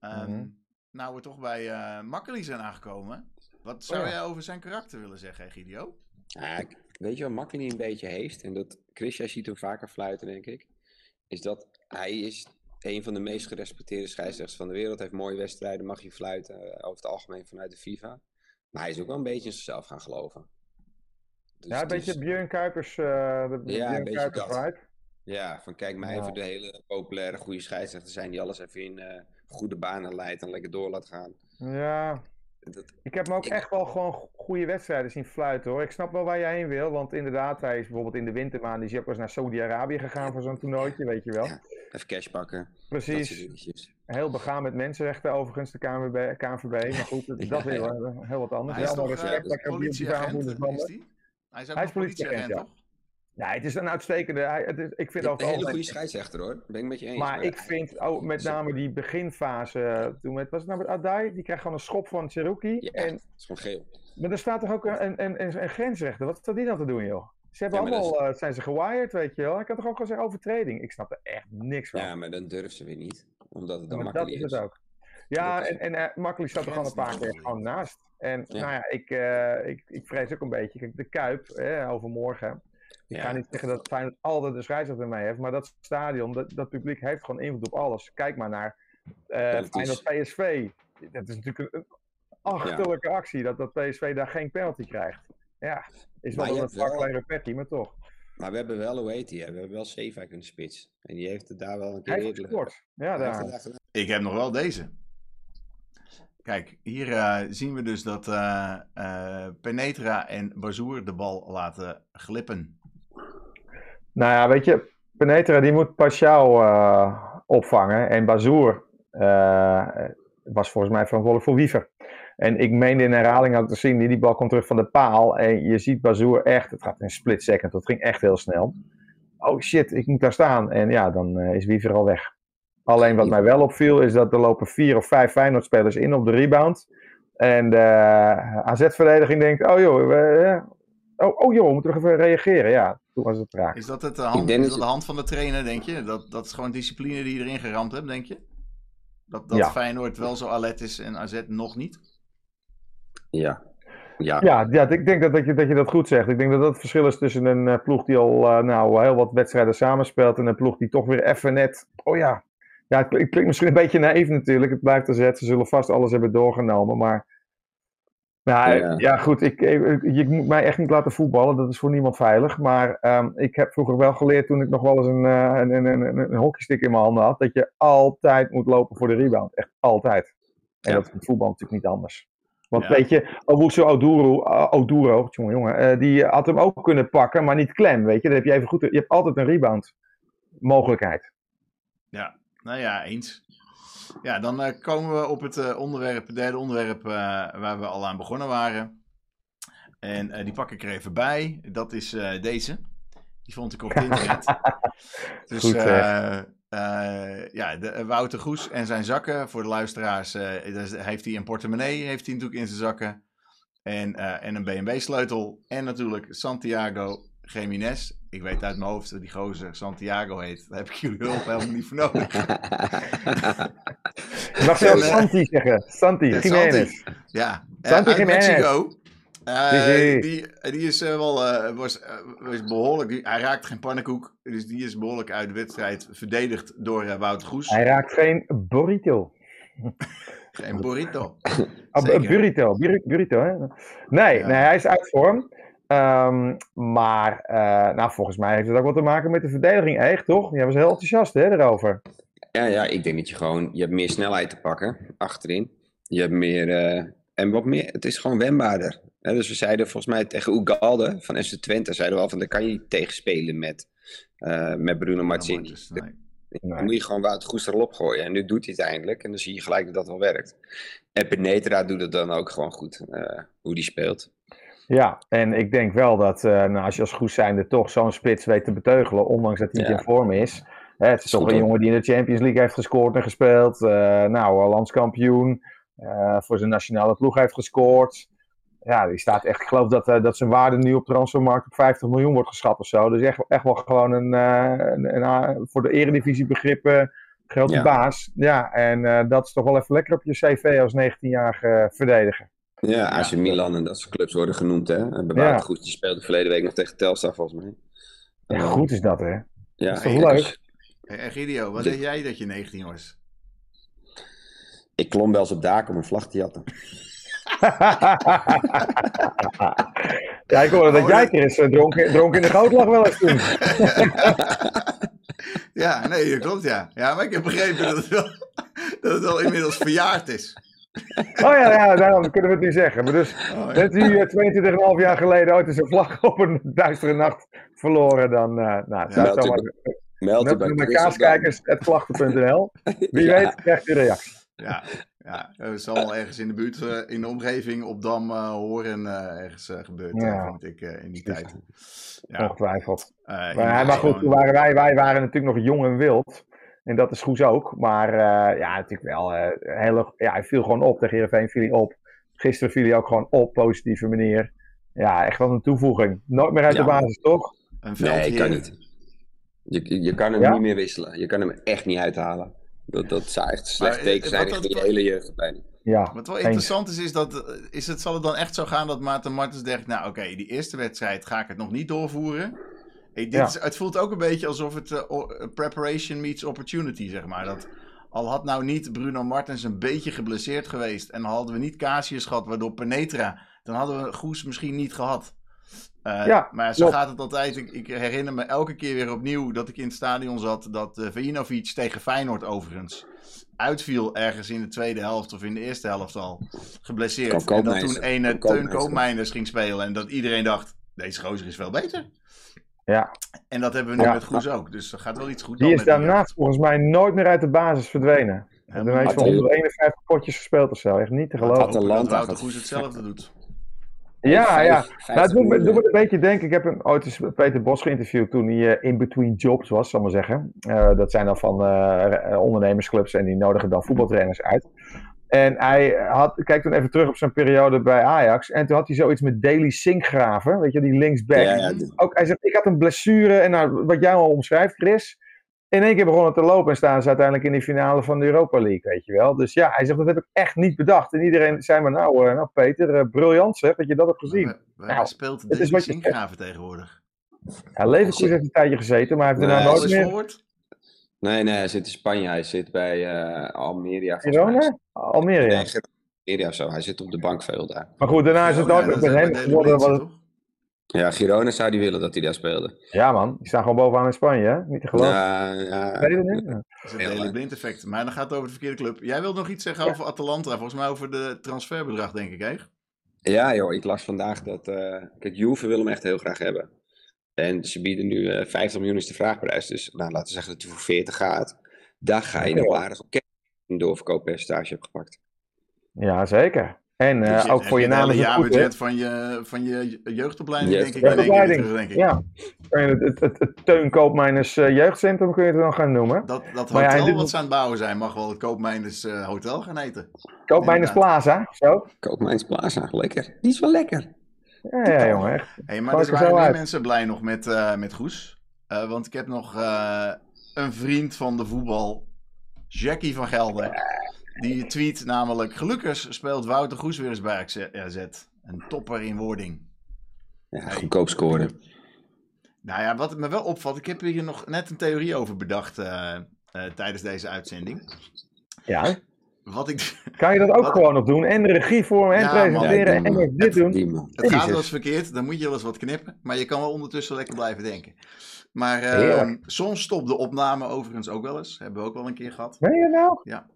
Speaker 1: Ehm,
Speaker 3: Mhm.
Speaker 1: Nou, we toch bij eh Makkeli zijn aangekomen. Wat zou
Speaker 3: Oh ja.
Speaker 1: jij over zijn karakter willen zeggen, Gidio?
Speaker 2: Ja, weet je wat Makkeli een beetje heeft? En dat Chris, jij ziet hem vaker fluiten, denk ik. Is dat hij is een van de meest gerespecteerde scheidsrechters van de wereld. Hij heeft mooie wedstrijden, mag je fluiten. over het algemeen vanuit de FIFA. Maar hij is ook wel een beetje in zichzelf gaan geloven. Dus-
Speaker 3: ja, een
Speaker 2: dus-
Speaker 3: beetje Björn Kuipers, uh, de
Speaker 2: Ja, een
Speaker 3: Björn Kuipers vibe.
Speaker 2: Ja, van kijk mij
Speaker 3: Ja.
Speaker 2: even de hele populaire goede scheidsrechter zijn die alles even in eh, goede banen leidt en lekker door laat gaan.
Speaker 3: Ja,
Speaker 2: Dat,
Speaker 3: ik heb hem ook
Speaker 2: Ik-
Speaker 3: echt wel gewoon go- goede wedstrijden zien fluiten hoor. Ik snap wel waar jij heen wil, want inderdaad, hij is bijvoorbeeld in de wintermaanden, is hij ook eens naar Saudi-Arabië gegaan voor zo'n toernooitje, weet je wel.
Speaker 2: Ja. Even cash pakken.
Speaker 3: Precies, heel begaan met mensenrechten overigens, de KNVB, KNVB maar goed, dat is
Speaker 2: Ja,
Speaker 3: weer
Speaker 2: ja.
Speaker 3: eh, heel wat anders.
Speaker 1: hij is toch eh, politieagent, is die? Hij is ook
Speaker 3: Hij is politieagent,
Speaker 1: toch?
Speaker 3: Ja, het is een uitstekende, hij, het is, ik vind
Speaker 2: Een
Speaker 3: over
Speaker 2: hele goede scheidsrechter hoor, ben ik met je eens.
Speaker 3: Maar ik vind ook met name die beginfase, toen met, was het nou met Adai, die krijgt gewoon een schop van Cherokee.
Speaker 2: Ja,
Speaker 3: En,
Speaker 2: het is gewoon geel.
Speaker 3: maar er staat toch ook een, een, een, een grensrechter, wat staat die dan te doen joh? Ze hebben
Speaker 2: Ja, dat
Speaker 3: allemaal, eh, zijn ze gewired, weet je wel. Ik had toch ook gewoon zeggen overtreding. Ik snap er echt niks van.
Speaker 2: Ja, maar dan durven ze weer niet. Omdat het dan
Speaker 3: maar dat
Speaker 2: makkelijk
Speaker 3: is
Speaker 2: is.
Speaker 3: het ook. Ja,
Speaker 2: Dat is
Speaker 3: en, en uh, Makkelijk staat er gewoon een paar keer gewoon naast. En
Speaker 2: Ja.
Speaker 3: nou ja, ik, eh, ik, ik vrees ook een beetje. Kijk, de Kuip, eh, overmorgen. Ik
Speaker 2: Ja.
Speaker 3: ga niet zeggen dat Feyenoord altijd de scheidsrechter mee heeft, maar dat stadion, dat, dat publiek heeft gewoon invloed op alles. Kijk maar naar eh
Speaker 2: dat is-
Speaker 3: Feyenoord PSV. Dat is natuurlijk een, een achterlijke actie, dat, dat PSV daar geen penalty krijgt. Ja, is wel een zwak kleine petty, maar toch.
Speaker 2: Maar we hebben wel, hoe heet die? We hebben wel Zeefuik in de spits. En die heeft het daar wel een keer
Speaker 3: Hij gescoord. Ja, daar.
Speaker 1: Ik heb nog wel deze. Kijk, hier eh, zien we dus dat eh, eh, Penetra en Bazoer de bal laten glippen.
Speaker 3: Nou ja, weet je, Penetra die moet Pashao eh, opvangen. En Bazoer eh, was volgens mij verantwoordelijk voor Wiever. En ik meende in herhaling ook te zien, die, die bal komt terug van de paal. En je ziet Bazoer echt, het gaat in een split second, dat ging echt heel snel. Oh shit, ik moet daar staan. En ja, dan eh, is Wiever al weg. Alleen wat mij wel opviel is dat er lopen vier of vijf Feyenoord-spelers in op de rebound. En de AZ-verdediging denkt, oh joh, we, eh, oh, oh joh, we moeten nog even reageren. Ja, toen was het raak.
Speaker 1: Is dat, het, de, hand, is
Speaker 2: dat
Speaker 1: dat de hand van de trainer, denk je? Dat, dat is gewoon discipline die je erin geramd hebt, denk je? Dat, dat
Speaker 3: Ja.
Speaker 1: Feyenoord wel zo alert is en AZ nog niet?
Speaker 2: Ja. Ja.
Speaker 3: Ja, ja ik denk dat, dat, je, dat je dat goed zegt. Ik denk dat dat het verschil is tussen een eh, ploeg die al eh, nou, heel wat wedstrijden samenspeelt en een ploeg die toch weer even net. Oh ja, ja het, klinkt- het klinkt misschien een beetje naïef natuurlijk. Het blijft AZ, ze zullen vast alles hebben doorgenomen. Maar Nou,
Speaker 2: Ja.
Speaker 3: ja, goed. Ik, ik- je moet mij echt niet laten voetballen. Dat is voor niemand veilig. Maar ehm, ik heb vroeger wel geleerd toen ik nog wel eens een, eh, een, een, een, een hockeystick in mijn handen had. Dat je altijd moet lopen voor de rebound. Echt altijd. En
Speaker 2: Ja.
Speaker 3: dat is voetbal natuurlijk niet anders. Want
Speaker 1: Ja.
Speaker 3: weet je, Owusu Oduro, uh, Oduro jongen, jongen, eh, die had hem ook kunnen pakken, maar niet klem. Weet je, dan heb je even goed. Je hebt altijd een rebound mogelijkheid.
Speaker 1: Ja, nou ja, eens. Ja, dan eh, komen we op het eh, onderwerp, derde onderwerp eh, waar we al aan begonnen waren. En eh, die pak ik er even bij. Dat is eh, deze. Die vond ik op internet. dus
Speaker 3: Goed,
Speaker 1: eh, ja, de, eh, Wouter Goes en zijn zakken. Voor de luisteraars eh, heeft hij een portemonnee heeft hij natuurlijk in zijn zakken. En, en een BMW-sleutel. En natuurlijk Santiago Jiménez. Ik weet uit mijn hoofd dat die gozer Santiago heet. Daar heb ik jullie hulp helemaal niet voor nodig.
Speaker 3: Je mag zelfs Santi zeggen. Santi, Jiménez.
Speaker 1: Ja,
Speaker 3: Santi
Speaker 1: uit
Speaker 3: Jiménez.
Speaker 1: Mexico. Eh, die, die is eh, wel eh, was, was behoorlijk. die- hij raakt geen pannenkoek. Dus die is behoorlijk uit de wedstrijd verdedigd door eh, Wouter Goes.
Speaker 3: Hij raakt geen burrito.
Speaker 1: Geen burrito.
Speaker 3: Ah,
Speaker 1: Zeker.
Speaker 3: burrito, bur- burrito, hè? Nee,
Speaker 1: Ja.
Speaker 3: nee, hij is uit vorm. Ehm, maar eh, nou, volgens mij heeft het ook wat te maken met de verdediging. Echt, toch? Jij was heel enthousiast hè, erover.
Speaker 2: Ja, ja, ik denk dat je gewoon, je hebt meer snelheid te pakken achterin. Je hebt meer, eh, en wat meer, het is gewoon wendbaarder. Dus we zeiden volgens mij tegen Ugalde van FC Twente, zeiden we al van, daar kan je niet tegen spelen met, eh, met Bruno
Speaker 1: nee.
Speaker 3: Nee.
Speaker 2: Dan moet je gewoon Wout Goes erop gooien. En nu doet hij het eindelijk. En dan zie je gelijk dat dat wel werkt. En Penetra doet het dan ook gewoon goed, eh, hoe die speelt.
Speaker 3: Ja, en ik denk wel dat eh, nou, als je als goed zijnde toch zo'n spits weet te beteugelen, ondanks dat hij niet
Speaker 2: Ja.
Speaker 3: in vorm is. Hè, het is toch een jongen die in de Champions League heeft gescoord en gespeeld. nou, landskampioen. Eh, voor zijn nationale ploeg heeft gescoord. Ja, die staat echt, ik geloof dat, eh, dat zijn waarde nu op de transfermarkt op 50 miljoen wordt geschat of zo. Dus echt, echt wel gewoon een, eh, een, een, voor de eredivisie begrippen grote
Speaker 2: Ja.
Speaker 3: baas. Ja, en eh, dat is toch wel even lekker op je cv als 19-jarige verdediger.
Speaker 2: Ja, AC Milan en dat soort clubs worden genoemd. Hè?
Speaker 3: Ja.
Speaker 2: Goes, die speelde verleden week nog tegen Telstar volgens mij.
Speaker 3: Ja,
Speaker 2: Eh,
Speaker 3: goed is dat, hè?
Speaker 2: Ja,
Speaker 3: is toch
Speaker 2: ja,
Speaker 3: leuk?
Speaker 1: En Eh, Gideon, wat
Speaker 2: De-
Speaker 1: deed jij dat je 19 was?
Speaker 2: Ik klom wel eens op daken om een vlag te jatten.
Speaker 3: ja, ik hoorde dat jij eens eh, dronken, dronken in de goot lag wel eens toen.
Speaker 1: Ja, nee, dat klopt ja. Ja, maar ik heb begrepen dat het wel, dat het wel inmiddels verjaard is.
Speaker 3: Oh ja, ja, daarom kunnen we het nu zeggen. Maar dus,
Speaker 1: Oh, ja.
Speaker 3: bent u eh, 22,5 jaar geleden ooit eens een vlag op een duistere nacht verloren, dan, eh nou, het zou
Speaker 2: meld u
Speaker 3: zomaar...
Speaker 2: Meld bij
Speaker 3: u
Speaker 2: Chris of
Speaker 3: kaaskijkers.klachten.nl. Wie
Speaker 2: Ja.
Speaker 3: weet krijgt u reactie.
Speaker 1: Ja, ja, het zal wel ergens in de buurt, eh, in de omgeving, op Dam, eh, Horen, eh, ergens gebeurd,
Speaker 3: Ja.
Speaker 1: vind ik, eh, in die tijd. Ja,
Speaker 3: Ongetwijfeld.
Speaker 1: eh,
Speaker 3: Maar, maar goed,
Speaker 1: gewoon-
Speaker 3: toen waren wij, wij waren natuurlijk nog jong en wild. En dat is Goes ook. Maar eh, ja, natuurlijk wel. eh, hele, ja, hij viel gewoon op. Tegen Heerenveen viel hij op. Gisteren viel hij ook gewoon op, positieve manier. Ja, echt wel een toevoeging. Nooit meer uit de basis, toch?
Speaker 1: Een
Speaker 2: Nee, kan niet. Je, je kan hem
Speaker 3: Ja?
Speaker 2: niet meer wisselen. Je kan hem echt niet uithalen. Dat, dat zou echt slecht
Speaker 1: Maar,
Speaker 2: teken
Speaker 1: eh,
Speaker 2: zijn richting
Speaker 1: dat-
Speaker 2: de hele jeugdopleiding.
Speaker 3: Ja,
Speaker 1: Wat wel
Speaker 3: eens.
Speaker 1: interessant is, is dat eh, is het, zal het dan echt zo gaan dat Maarten Martens denkt, nou oké, die eerste wedstrijd ga ik het nog niet doorvoeren. Eh, dit
Speaker 3: Ja.
Speaker 1: is, het voelt ook een beetje alsof het eh, eh, preparation meets opportunity, zeg maar. Dat, al had nou niet Bruno Martens een beetje geblesseerd geweest en hadden we niet Casius gehad, waardoor Penetra, dan hadden we Goes misschien niet gehad. Eh,
Speaker 3: Ja,
Speaker 1: maar zo
Speaker 3: klopt.
Speaker 1: gaat het altijd. Ik, ik herinner me elke keer weer opnieuw dat ik in het stadion zat, dat uh, Vejinovic tegen Feyenoord overigens uitviel ergens in de tweede helft of in de eerste helft al geblesseerd. En dat toen ene
Speaker 2: Kan
Speaker 1: Teun
Speaker 2: Koopmeiners.
Speaker 1: Ging spelen en dat iedereen dacht, deze gozer is veel beter.
Speaker 3: Ja.
Speaker 1: En dat hebben we nu
Speaker 3: Ja.
Speaker 1: met Goes ook, dus er gaat wel iets goed
Speaker 3: Die
Speaker 1: dan
Speaker 3: is daarnaast volgens mij nooit meer uit de basis verdwenen. Hij heeft van
Speaker 2: Atalanta.
Speaker 3: 151 potjes gespeeld of zo. Echt niet te geloven.
Speaker 1: dat Wouter Goes hetzelfde doet.
Speaker 3: Ja,
Speaker 2: Vijf-
Speaker 3: ja. Nou, het doet me,
Speaker 2: miljoen.
Speaker 3: doet me een beetje denken. Ik heb een, ooit eens Peter Bos geïnterviewd toen hij eh, in between jobs was, zal ik maar zeggen. Eh, dat zijn dan van eh, ondernemersclubs en die nodigen dan voetbaltrainers uit. En hij had, kijk toen even terug op zijn periode bij Ajax. En toen had hij zoiets met Daily Sinkgraven, weet je, die linksback.
Speaker 2: Ja, ja, dit-
Speaker 3: Ook, hij zegt, ik had een blessure. En nou, wat jij al omschrijft, Chris. In één keer begonnen te lopen en staan ze uiteindelijk in de finale van de Europa League, weet je wel. Dus ja, hij zegt, dat heb ik echt niet bedacht. En iedereen zei maar, nou, eh, nou Peter, eh, briljant zeg, dat je dat hebt gezien.
Speaker 1: Waar
Speaker 3: Nou,
Speaker 1: speelt
Speaker 3: is
Speaker 1: deze
Speaker 3: wat je
Speaker 1: tegenwoordig?
Speaker 3: Ja, Leverkusen heeft een tijdje gezeten, maar hij heeft daarna
Speaker 2: Nee,
Speaker 3: nooit meer...
Speaker 1: forward?
Speaker 2: Nee, nee, hij zit in Spanje. Hij zit bij eh Almeria.
Speaker 3: Girona? Almere, ja.
Speaker 2: Nee, Nigeria of zo. Hij zit op de bank veel daar.
Speaker 3: Maar goed, daarna is het
Speaker 1: Ja,
Speaker 3: ook met
Speaker 1: is
Speaker 3: hem geworden.
Speaker 2: Ja, Girona zou die willen dat hij daar speelde.
Speaker 3: Ja man, die staan gewoon bovenaan in Spanje, hè? Niet te geloven.
Speaker 2: Ja, ja.
Speaker 1: Dat is het Daily
Speaker 2: maar-
Speaker 1: Blind effect. Maar dan gaat het over de verkeerde club. Jij wilt nog iets zeggen over Atalanta. Volgens mij over de transferbedrag, denk ik, hè?
Speaker 2: Ja, joh, ik las vandaag dat. eh kijk, Juve wil hem echt heel graag hebben. En ze bieden nu eh 50 miljoen is de vraagprijs. Dus nou, laten we zeggen dat hij voor 40 gaat. Daar ga je nog aardig op kijken. Een doorverkooppercentage hebt gepakt.
Speaker 3: ja, zeker. En eh,
Speaker 1: Dus
Speaker 3: ook voor je naam
Speaker 1: het
Speaker 3: is
Speaker 1: hele
Speaker 3: het goed,
Speaker 1: jaarbudget van je, van je jeugdopleiding, denk ik.
Speaker 2: Jeugdopleiding.
Speaker 1: terug, denk ik.
Speaker 3: Ja, je het, het, het, het Teun Koopmijners eh, jeugdcentrum kun je het dan gaan noemen.
Speaker 1: Dat, dat
Speaker 3: ja,
Speaker 1: hotel
Speaker 3: dit-
Speaker 1: wat ze aan het bouwen zijn, mag wel het Koopmijnders eh, Hotel gaan eten.
Speaker 3: Koopmijners. Plaza, zo.
Speaker 2: Koopmijns Plaza, lekker. Die is wel lekker.
Speaker 3: Ja, ja jongen, echt.
Speaker 1: Hey, maar er waren meer
Speaker 3: uit.
Speaker 1: mensen blij nog met, eh, met Goes. Eh, want ik heb nog eh, een vriend van de voetbal, Jackie van Gelder. Die tweet namelijk, gelukkig speelt Wouter Goes weer eens bij AZ. Een topper in wording.
Speaker 2: Ja, goedkoop scoren.
Speaker 1: Nou ja, wat me wel opvalt, ik heb hier nog net een theorie over bedacht eh, eh, tijdens deze uitzending.
Speaker 3: Ja,
Speaker 1: Wat ik,
Speaker 3: kan je dat ook
Speaker 1: Wat-
Speaker 3: gewoon nog doen? En de regie vormen en
Speaker 1: Ja, man.
Speaker 3: presenteren en dit doen.
Speaker 1: Het gaat wel eens verkeerd, dan moet je wel eens wat knippen. Maar je kan wel ondertussen lekker blijven denken. Maar eh,
Speaker 3: Heerlijk.
Speaker 1: soms stopt de opname overigens ook wel eens. Hebben we ook wel een keer gehad.
Speaker 3: Meen je nou?
Speaker 1: Ja.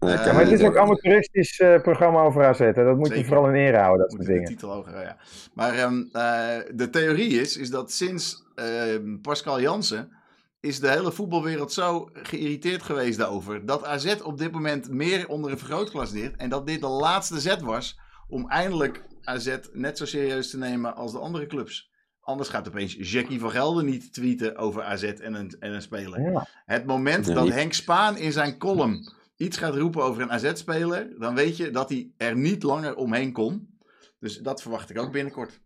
Speaker 2: Ja,
Speaker 1: Ja,
Speaker 3: maar het is ook amateuristisch eh, programma over AZ. hè. Dat moet je vooral in ere houden, dat
Speaker 1: Moet
Speaker 3: soort dingen.
Speaker 1: titel hoger, ja. Maar ehm, eh, de theorie is, is dat sinds ehm, Pascal Jansen is de hele voetbalwereld zo geïrriteerd geweest daarover. Dat AZ op dit moment meer onder een vergrootglas ligt. En dat dit de laatste zet was om eindelijk AZ net zo serieus te nemen als de andere clubs. Anders gaat opeens Jackie van Gelder niet tweeten over AZ en een, en een speler.
Speaker 3: Ja.
Speaker 1: Het moment
Speaker 2: Ja,
Speaker 1: dat
Speaker 2: niet-
Speaker 1: Henk Spaan in zijn column iets gaat roepen over een AZ-speler, dan weet je dat hij er niet langer omheen kon. Dus dat verwacht ik ook binnenkort.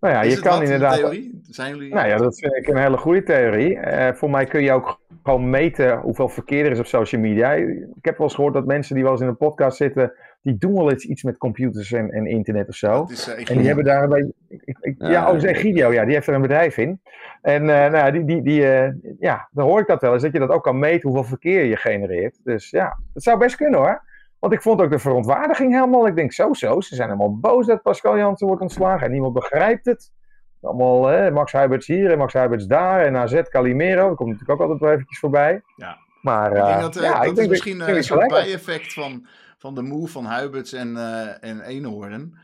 Speaker 3: Nou ja,
Speaker 1: Is
Speaker 3: je kan inderdaad.
Speaker 1: theorie? Zijn jullie...
Speaker 3: Nou ja, dat vind ik een hele goede theorie. Eh, voor mij kun je ook gewoon meten hoeveel verkeer er is op social media. Ik heb wel eens gehoord dat mensen die wel eens in een podcast zitten, die doen wel iets, iets met computers en, en internet of zo.
Speaker 1: Is, eh,
Speaker 3: En die hebben daar een beetje. Ik, ja,
Speaker 2: Ja.
Speaker 3: oh, dat is Egidio, ja, die heeft er een bedrijf in. En eh, nou, ja, die, die, die, eh, ja, dan hoor ik dat wel eens, dat je dat ook kan meten hoeveel verkeer je genereert. Dus ja, het zou best kunnen hoor. Want ik vond ook de verontwaardiging helemaal. Ik denk zo, zo. Ze zijn helemaal boos dat Pascal Jansen wordt ontslagen. En niemand begrijpt het. Allemaal hè, Max Huiberts hier en Max Huiberts daar. En AZ Calimero. Dat komt natuurlijk ook altijd wel eventjes voorbij.
Speaker 1: Ja.
Speaker 3: Maar
Speaker 1: ik denk
Speaker 3: eh,
Speaker 1: dat,
Speaker 3: ja,
Speaker 1: dat
Speaker 3: ik
Speaker 1: is
Speaker 3: denk
Speaker 1: misschien
Speaker 3: dat-
Speaker 1: eh, een soort bijeffect van, van de move van Huiberts en, eh en Eenhoorn.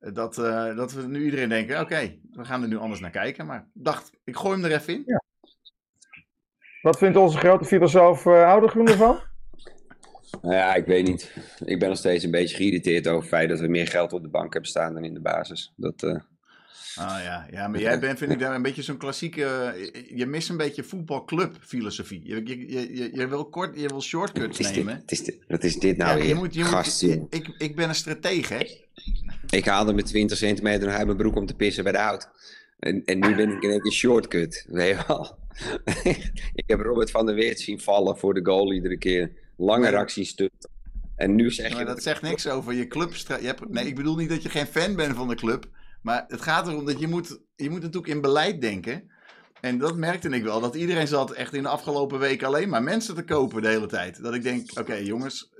Speaker 1: Eh, Dat, eh, dat we nu iedereen denken, oké, we gaan er nu anders naar kijken. Maar ik dacht, ik gooi hem er even in.
Speaker 3: Wat vindt onze grote filosoof uh, Oudergroen ervan?
Speaker 2: Nou ja, ik weet niet. Ik ben nog steeds een beetje geïrriteerd over het feit dat we meer geld op de bank hebben staan dan in de basis. Dat, eh,
Speaker 1: Ah ja, ja maar jij bent, vind ik, daar een beetje zo'n klassieke. je- Je mist een beetje voetbalclub-filosofie. Je, je, je, je, je wil kort, je wil shortcuts
Speaker 2: dit,
Speaker 1: nemen.
Speaker 2: wat, is dit, wat is dit nou
Speaker 1: Ja,
Speaker 2: weer?
Speaker 1: je moet, je
Speaker 2: Gast,
Speaker 1: moet,
Speaker 2: joh.
Speaker 1: ik, ik ben een stratege, hè?
Speaker 2: Ik haalde me 20 centimeter uit mijn broek om te pissen bij de hout. En, en nu ben ik in één keer shortcut. Weet je wel? ik heb Robert van der Weert zien vallen voor de goal iedere keer. Lange
Speaker 1: Nee.
Speaker 2: stutten. En nu zeg je
Speaker 1: Maar
Speaker 2: dat...
Speaker 1: dat zegt niks over je club. Nee, ik bedoel niet dat je geen fan bent van de club. Maar het gaat erom dat je moet, je moet natuurlijk in beleid denken. En dat merkte ik wel. Dat iedereen zat echt in de afgelopen weken alleen maar mensen te kopen de hele tijd. Dat ik denk, oké jongens,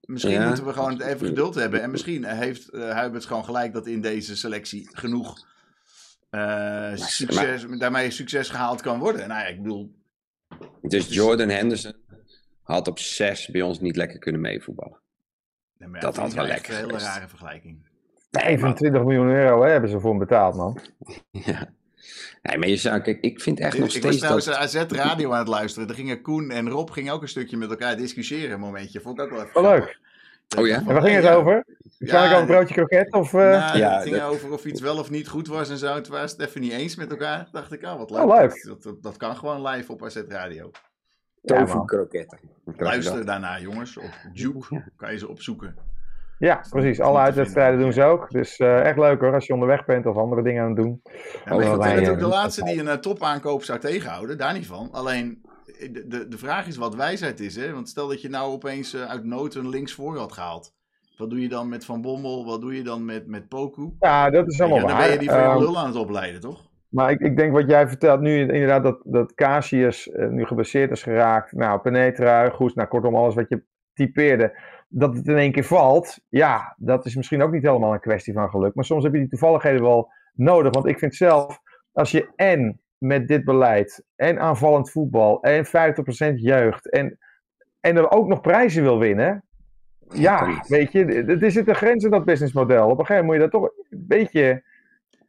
Speaker 1: misschien
Speaker 2: Ja.
Speaker 1: moeten we gewoon even geduld hebben. En misschien heeft eh Huiberts gewoon gelijk dat in deze selectie genoeg eh, succes, daarmee succes gehaald kan worden. Nou ja, ik bedoel,
Speaker 2: Dus Jordan Henderson had op 6 bij ons niet lekker kunnen meevoetballen. Dat had wel lekker
Speaker 1: een hele rare vergelijking.
Speaker 3: 25 miljoen euro hè, hebben ze voor hem betaald, man.
Speaker 2: Ja. Nee, maar je zou... Kijk, ik vind echt
Speaker 1: Ik,
Speaker 2: nog
Speaker 1: ik was
Speaker 2: steeds
Speaker 1: trouwens
Speaker 2: dat...
Speaker 1: AZ Radio aan het luisteren. Daar gingen Koen en Rob gingen ook een stukje met elkaar discussiëren. Een momentje. Vond ik ook wel even
Speaker 3: Wel leuk.
Speaker 2: Oh ja?
Speaker 3: En waar ging het
Speaker 1: Ja.
Speaker 3: over? Waarschijnlijk over een broodje kroket? Of, eh,
Speaker 1: Nou,
Speaker 2: Ja,
Speaker 1: het ging
Speaker 2: dat-
Speaker 1: over of iets wel of niet goed was en zo. Waren ze het even niet eens met elkaar. dacht ik, ah, wat leuk.
Speaker 3: Oh, leuk.
Speaker 1: Dat, dat, dat kan gewoon live op AZ Radio.
Speaker 2: Tofu kroketten.
Speaker 1: Luister daarna, jongens. Op Juke kan je ze opzoeken.
Speaker 3: Ja, precies. Alle uitwedstrijden doen ze ook. Dus eh, echt leuk hoor, als je onderweg bent of andere dingen aan het doen.
Speaker 1: Ja, maar ik
Speaker 3: wel
Speaker 1: ben
Speaker 3: wij,
Speaker 1: natuurlijk
Speaker 3: eh,
Speaker 1: de laatste die een eh, topaankoop zou tegenhouden. Daar niet van. Alleen, eh, de, de, de vraag is wat wijsheid is. Hè? Want stel dat je nou opeens uit nood een linksvoor had gehaald. Wat doe je dan met Van Bommel? Wat doe je dan met, met Poku?
Speaker 3: Ja, dat is
Speaker 1: Ja,
Speaker 3: allemaal
Speaker 1: dan
Speaker 3: waar.
Speaker 1: ben je die voor je
Speaker 3: Ehm,
Speaker 1: lul aan het opleiden, toch?
Speaker 3: Maar ik, ik denk wat jij vertelt nu, inderdaad, dat, dat Casius nu geblesseerd is geraakt. Nou, Penetra, goed, nou kortom, alles wat je typeerde. Dat het in één keer valt, ja, dat is misschien ook niet helemaal een kwestie van geluk. Maar soms heb je die toevalligheden wel nodig. Want ik vind zelf, als je en met dit beleid, en aanvallend voetbal, en 50% jeugd, en, en er ook nog prijzen wil winnen. Ja, weet je, er zitten grenzen in dat businessmodel. Op een gegeven moment moet je daar toch een beetje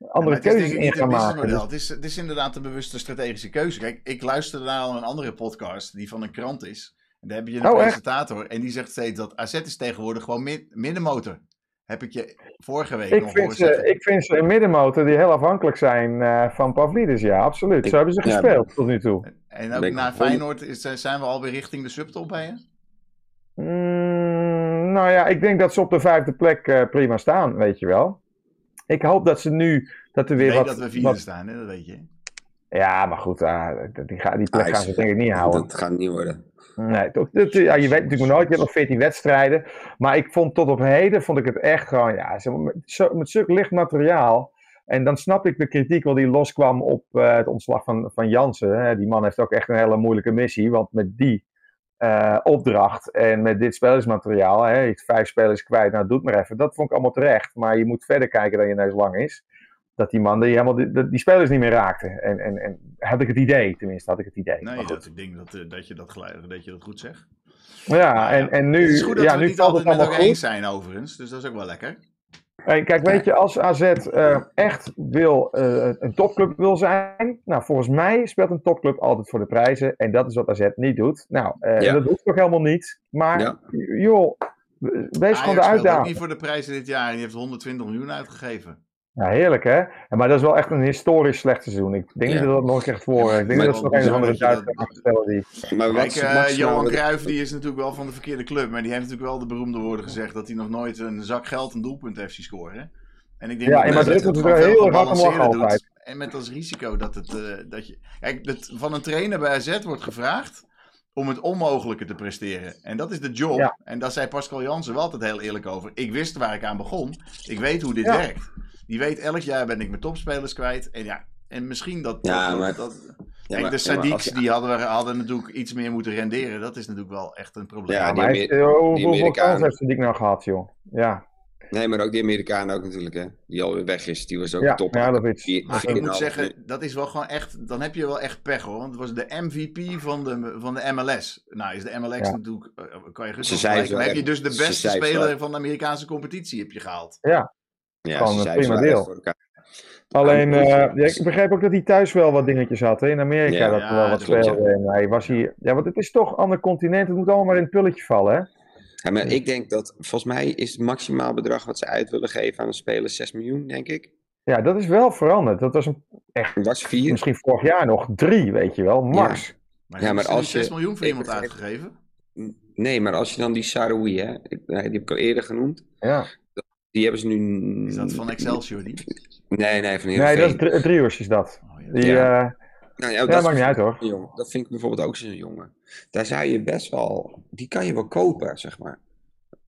Speaker 3: andere
Speaker 1: Ja,
Speaker 3: keuzes in gaan maken. Dus-
Speaker 1: Het, is, het is inderdaad een bewuste strategische keuze. Kijk, ik luisterde naar een andere podcast die van een krant is. En daar heb je een
Speaker 3: Oh, echt?
Speaker 1: presentator en die zegt steeds dat AZ is tegenwoordig gewoon mid- middenmotor. Heb ik je vorige week
Speaker 3: Ik
Speaker 1: nog
Speaker 3: vind, ze, ik vind ze een middenmotor die heel afhankelijk zijn eh, van Pavlidis, ja, absoluut.
Speaker 2: Ik-
Speaker 3: Zo hebben ze
Speaker 2: ja,
Speaker 3: gespeeld tot nu toe.
Speaker 1: En ook
Speaker 2: ik
Speaker 1: naar Feyenoord is, zijn we alweer richting de subtop bij je?
Speaker 3: Mm, nou ja, ik denk dat ze op de vijfde plek eh, prima staan, weet je wel. Ik hoop dat ze nu, dat er
Speaker 1: Ik
Speaker 3: weer
Speaker 1: weet
Speaker 3: wat...
Speaker 1: dat we vierde
Speaker 3: wat-
Speaker 1: staan, hè? dat weet je.
Speaker 3: Ja, maar goed, ah, die, ga, die plek
Speaker 2: Ah,
Speaker 3: gaan ze denk ik niet houden.
Speaker 2: Dat gaat niet worden.
Speaker 3: Nee, toch, dat- ja, je weet natuurlijk nooit, je hebt nog 14 wedstrijden. Maar ik vond tot op heden, vond ik het echt gewoon, ja, met, zo, met zulk licht materiaal. En dan snap ik de kritiek wel die loskwam op eh, het ontslag van, van Jansen. Hè. Die man heeft ook echt een hele moeilijke missie, want met die eh, opdracht en met dit spelersmateriaal, hè, vijf spelers kwijt, nou doe het maar even. Dat vond ik allemaal terecht, maar je moet verder kijken dan je neus lang is. Dat die man die helemaal die, die spelers niet meer raakte. En, en, en had ik het idee, tenminste had ik het idee.
Speaker 1: Nee, dat, ik denk dat, eh, dat, je dat, gelijk, dat je dat goed zegt.
Speaker 3: Ja,
Speaker 1: Maar
Speaker 3: en, en nu,
Speaker 1: het is goed dat
Speaker 3: ja,
Speaker 1: we
Speaker 3: nu
Speaker 1: het niet
Speaker 3: valt
Speaker 1: altijd
Speaker 3: het
Speaker 1: met
Speaker 3: allemaal
Speaker 1: elkaar eens
Speaker 3: goed.
Speaker 1: zijn overigens, dus dat is ook wel lekker.
Speaker 3: En kijk, weet je, als AZ eh, echt wil, eh, een topclub wil zijn, nou, volgens mij speelt een topclub altijd voor de prijzen. En dat is wat AZ niet doet. Nou, eh,
Speaker 2: Ja.
Speaker 3: dat hoeft toch helemaal niet. Maar,
Speaker 2: Ja.
Speaker 3: joh, wees gewoon de uitdaging.
Speaker 1: niet voor de prijzen dit jaar en die heeft 120 miljoen uitgegeven.
Speaker 3: Ja, heerlijk, hè? Maar dat is wel echt een historisch slecht seizoen. Ik denk
Speaker 2: Ja.
Speaker 3: dat dat nog echt voor. Ik denk
Speaker 2: Maar
Speaker 3: dat ze nog een of
Speaker 1: bizar
Speaker 3: andere
Speaker 1: dat je dat-
Speaker 3: Duitser gaan stellen die.
Speaker 2: Maar wat
Speaker 1: Kijk, eh, Johan
Speaker 2: wat-
Speaker 1: Cruijff die is natuurlijk wel van de verkeerde club, maar die heeft natuurlijk wel de beroemde woorden gezegd dat hij nog nooit een zak geld een doelpunt heeft zien scoren. En ik denk
Speaker 3: Ja,
Speaker 1: dat
Speaker 3: Madrid
Speaker 1: het veel
Speaker 3: heel hard altijd.
Speaker 1: doet. En met als risico dat het, eh, dat je, kijk, dat van een trainer bij AZ wordt gevraagd om het onmogelijke te presteren. En dat is de job.
Speaker 3: Ja.
Speaker 1: En daar zei Pascal Jansen wel altijd heel eerlijk over. Ik wist waar ik aan begon. Ik weet hoe dit
Speaker 3: Ja.
Speaker 1: werkt. Die weet elk jaar ben ik mijn topspelers kwijt. En ja, en misschien dat...
Speaker 2: Ja,
Speaker 1: dat,
Speaker 2: maar-
Speaker 1: dat,
Speaker 2: Ja,
Speaker 1: Kijk,
Speaker 2: maar-
Speaker 1: de Sadiqs die hadden, we, hadden natuurlijk iets meer moeten renderen. Dat is natuurlijk wel echt een probleem.
Speaker 2: Ja,
Speaker 3: maar oh, hoeveel
Speaker 2: die
Speaker 3: hoeveel kans heeft die nou gehad, joh? Ja,
Speaker 2: Nee, maar ook die Amerikaan ook natuurlijk, hè. Die alweer weg is. Die was ook
Speaker 3: ja,
Speaker 2: top.
Speaker 3: ja dat
Speaker 1: Maar ik moet zeggen, dat is wel gewoon echt. Dan heb je wel echt pech hoor. Want het was de MVP van de, van de MLS. Nou, is de MLS
Speaker 3: Ja.
Speaker 1: natuurlijk. eh, kan je
Speaker 2: Ze
Speaker 1: rustig Dan heb je dus de beste speler van de Amerikaanse competitie heb je gehaald.
Speaker 2: Ja,
Speaker 3: Gewoon
Speaker 2: ze
Speaker 3: een prima
Speaker 2: echt
Speaker 3: deel. Alleen,
Speaker 2: Ja,
Speaker 3: eh, ja, ik begreep ook dat hij thuis wel wat dingetjes had. Hè? In Amerika
Speaker 2: Ja.
Speaker 3: dat er
Speaker 1: Ja,
Speaker 3: wel wat
Speaker 1: klopt,
Speaker 3: speelde. En hij was hier. Ja, want het is toch een ander continent. Het moet allemaal maar in het pulletje vallen, hè?
Speaker 2: Ja, maar ik denk dat, volgens mij is het maximaal bedrag wat ze uit willen geven aan een speler 6 miljoen, denk ik.
Speaker 3: Ja, dat is wel veranderd. Dat was een,
Speaker 2: Het was 4.
Speaker 3: misschien vorig jaar nog drie, weet je wel. Max.
Speaker 1: Maar,
Speaker 2: Ja,
Speaker 1: ja,
Speaker 2: maar als
Speaker 1: 6
Speaker 2: je-
Speaker 1: miljoen voor iemand uitgegeven.
Speaker 2: Nee, maar als je dan die Saroui, hè, die heb ik al eerder genoemd.
Speaker 3: Ja.
Speaker 2: Die hebben ze nu.
Speaker 1: Is dat van Excelsior die?
Speaker 2: Nee, nee, van
Speaker 3: Nee, dat is
Speaker 2: Heerenveen.
Speaker 3: drie, driehoers is dat.
Speaker 1: Oh, ja.
Speaker 3: Die,
Speaker 2: Ja.
Speaker 3: eh,
Speaker 2: Nou, ja,
Speaker 3: ja,
Speaker 2: dat is
Speaker 3: maakt niet uit hoor.
Speaker 2: jongen. Dat vind ik bijvoorbeeld ook zo'n jongen. Daar zou je best wel. Die kan je wel kopen, zeg maar.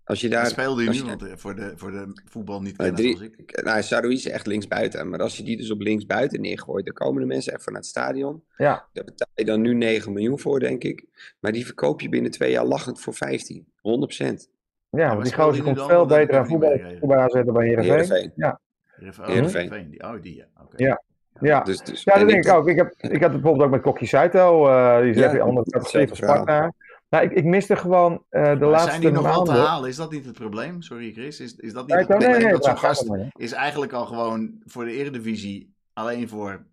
Speaker 2: Als je daar.
Speaker 1: speelde je want eh, voor de, voor de voetbal niet
Speaker 2: Eh,
Speaker 1: kennen
Speaker 2: drie-
Speaker 1: als ik.
Speaker 2: Nou, Saroui is echt linksbuiten. Maar als je die dus op linksbuiten neergooit, dan komen de mensen even naar het stadion.
Speaker 3: Ja.
Speaker 2: Daar betaal je dan nu 9 miljoen voor, denk ik. Maar die verkoop je binnen twee jaar lachend voor 15. 100%.
Speaker 3: Ja,
Speaker 1: waar
Speaker 3: want die gozer komt
Speaker 1: dan?
Speaker 3: veel beter aan voetbal, voetbal aanzetten bij Heerenveen.
Speaker 2: Heerenveen.
Speaker 3: Ja.
Speaker 1: Heerenveen.
Speaker 2: Heerenveen.
Speaker 1: Die- Oh, die ja. Oké.
Speaker 3: Ja. Ja.
Speaker 2: Dus, dus,
Speaker 3: Ja, dat denk ik ook. Ik, heb, ik had het bijvoorbeeld ook met Kokkie Saito. eh die zegt
Speaker 2: Ja, hetzelfde
Speaker 3: categorie van Sparta. Nou, ik, ik miste gewoon eh, de
Speaker 1: Maar
Speaker 3: laatste
Speaker 1: zijn die nog wel te halen? Is dat niet het probleem? Sorry Chris. Is, is dat niet het probleem?
Speaker 3: nee,
Speaker 1: dat zo'n gast
Speaker 3: maar, ja.
Speaker 1: is eigenlijk al gewoon voor de Eredivisie alleen voor,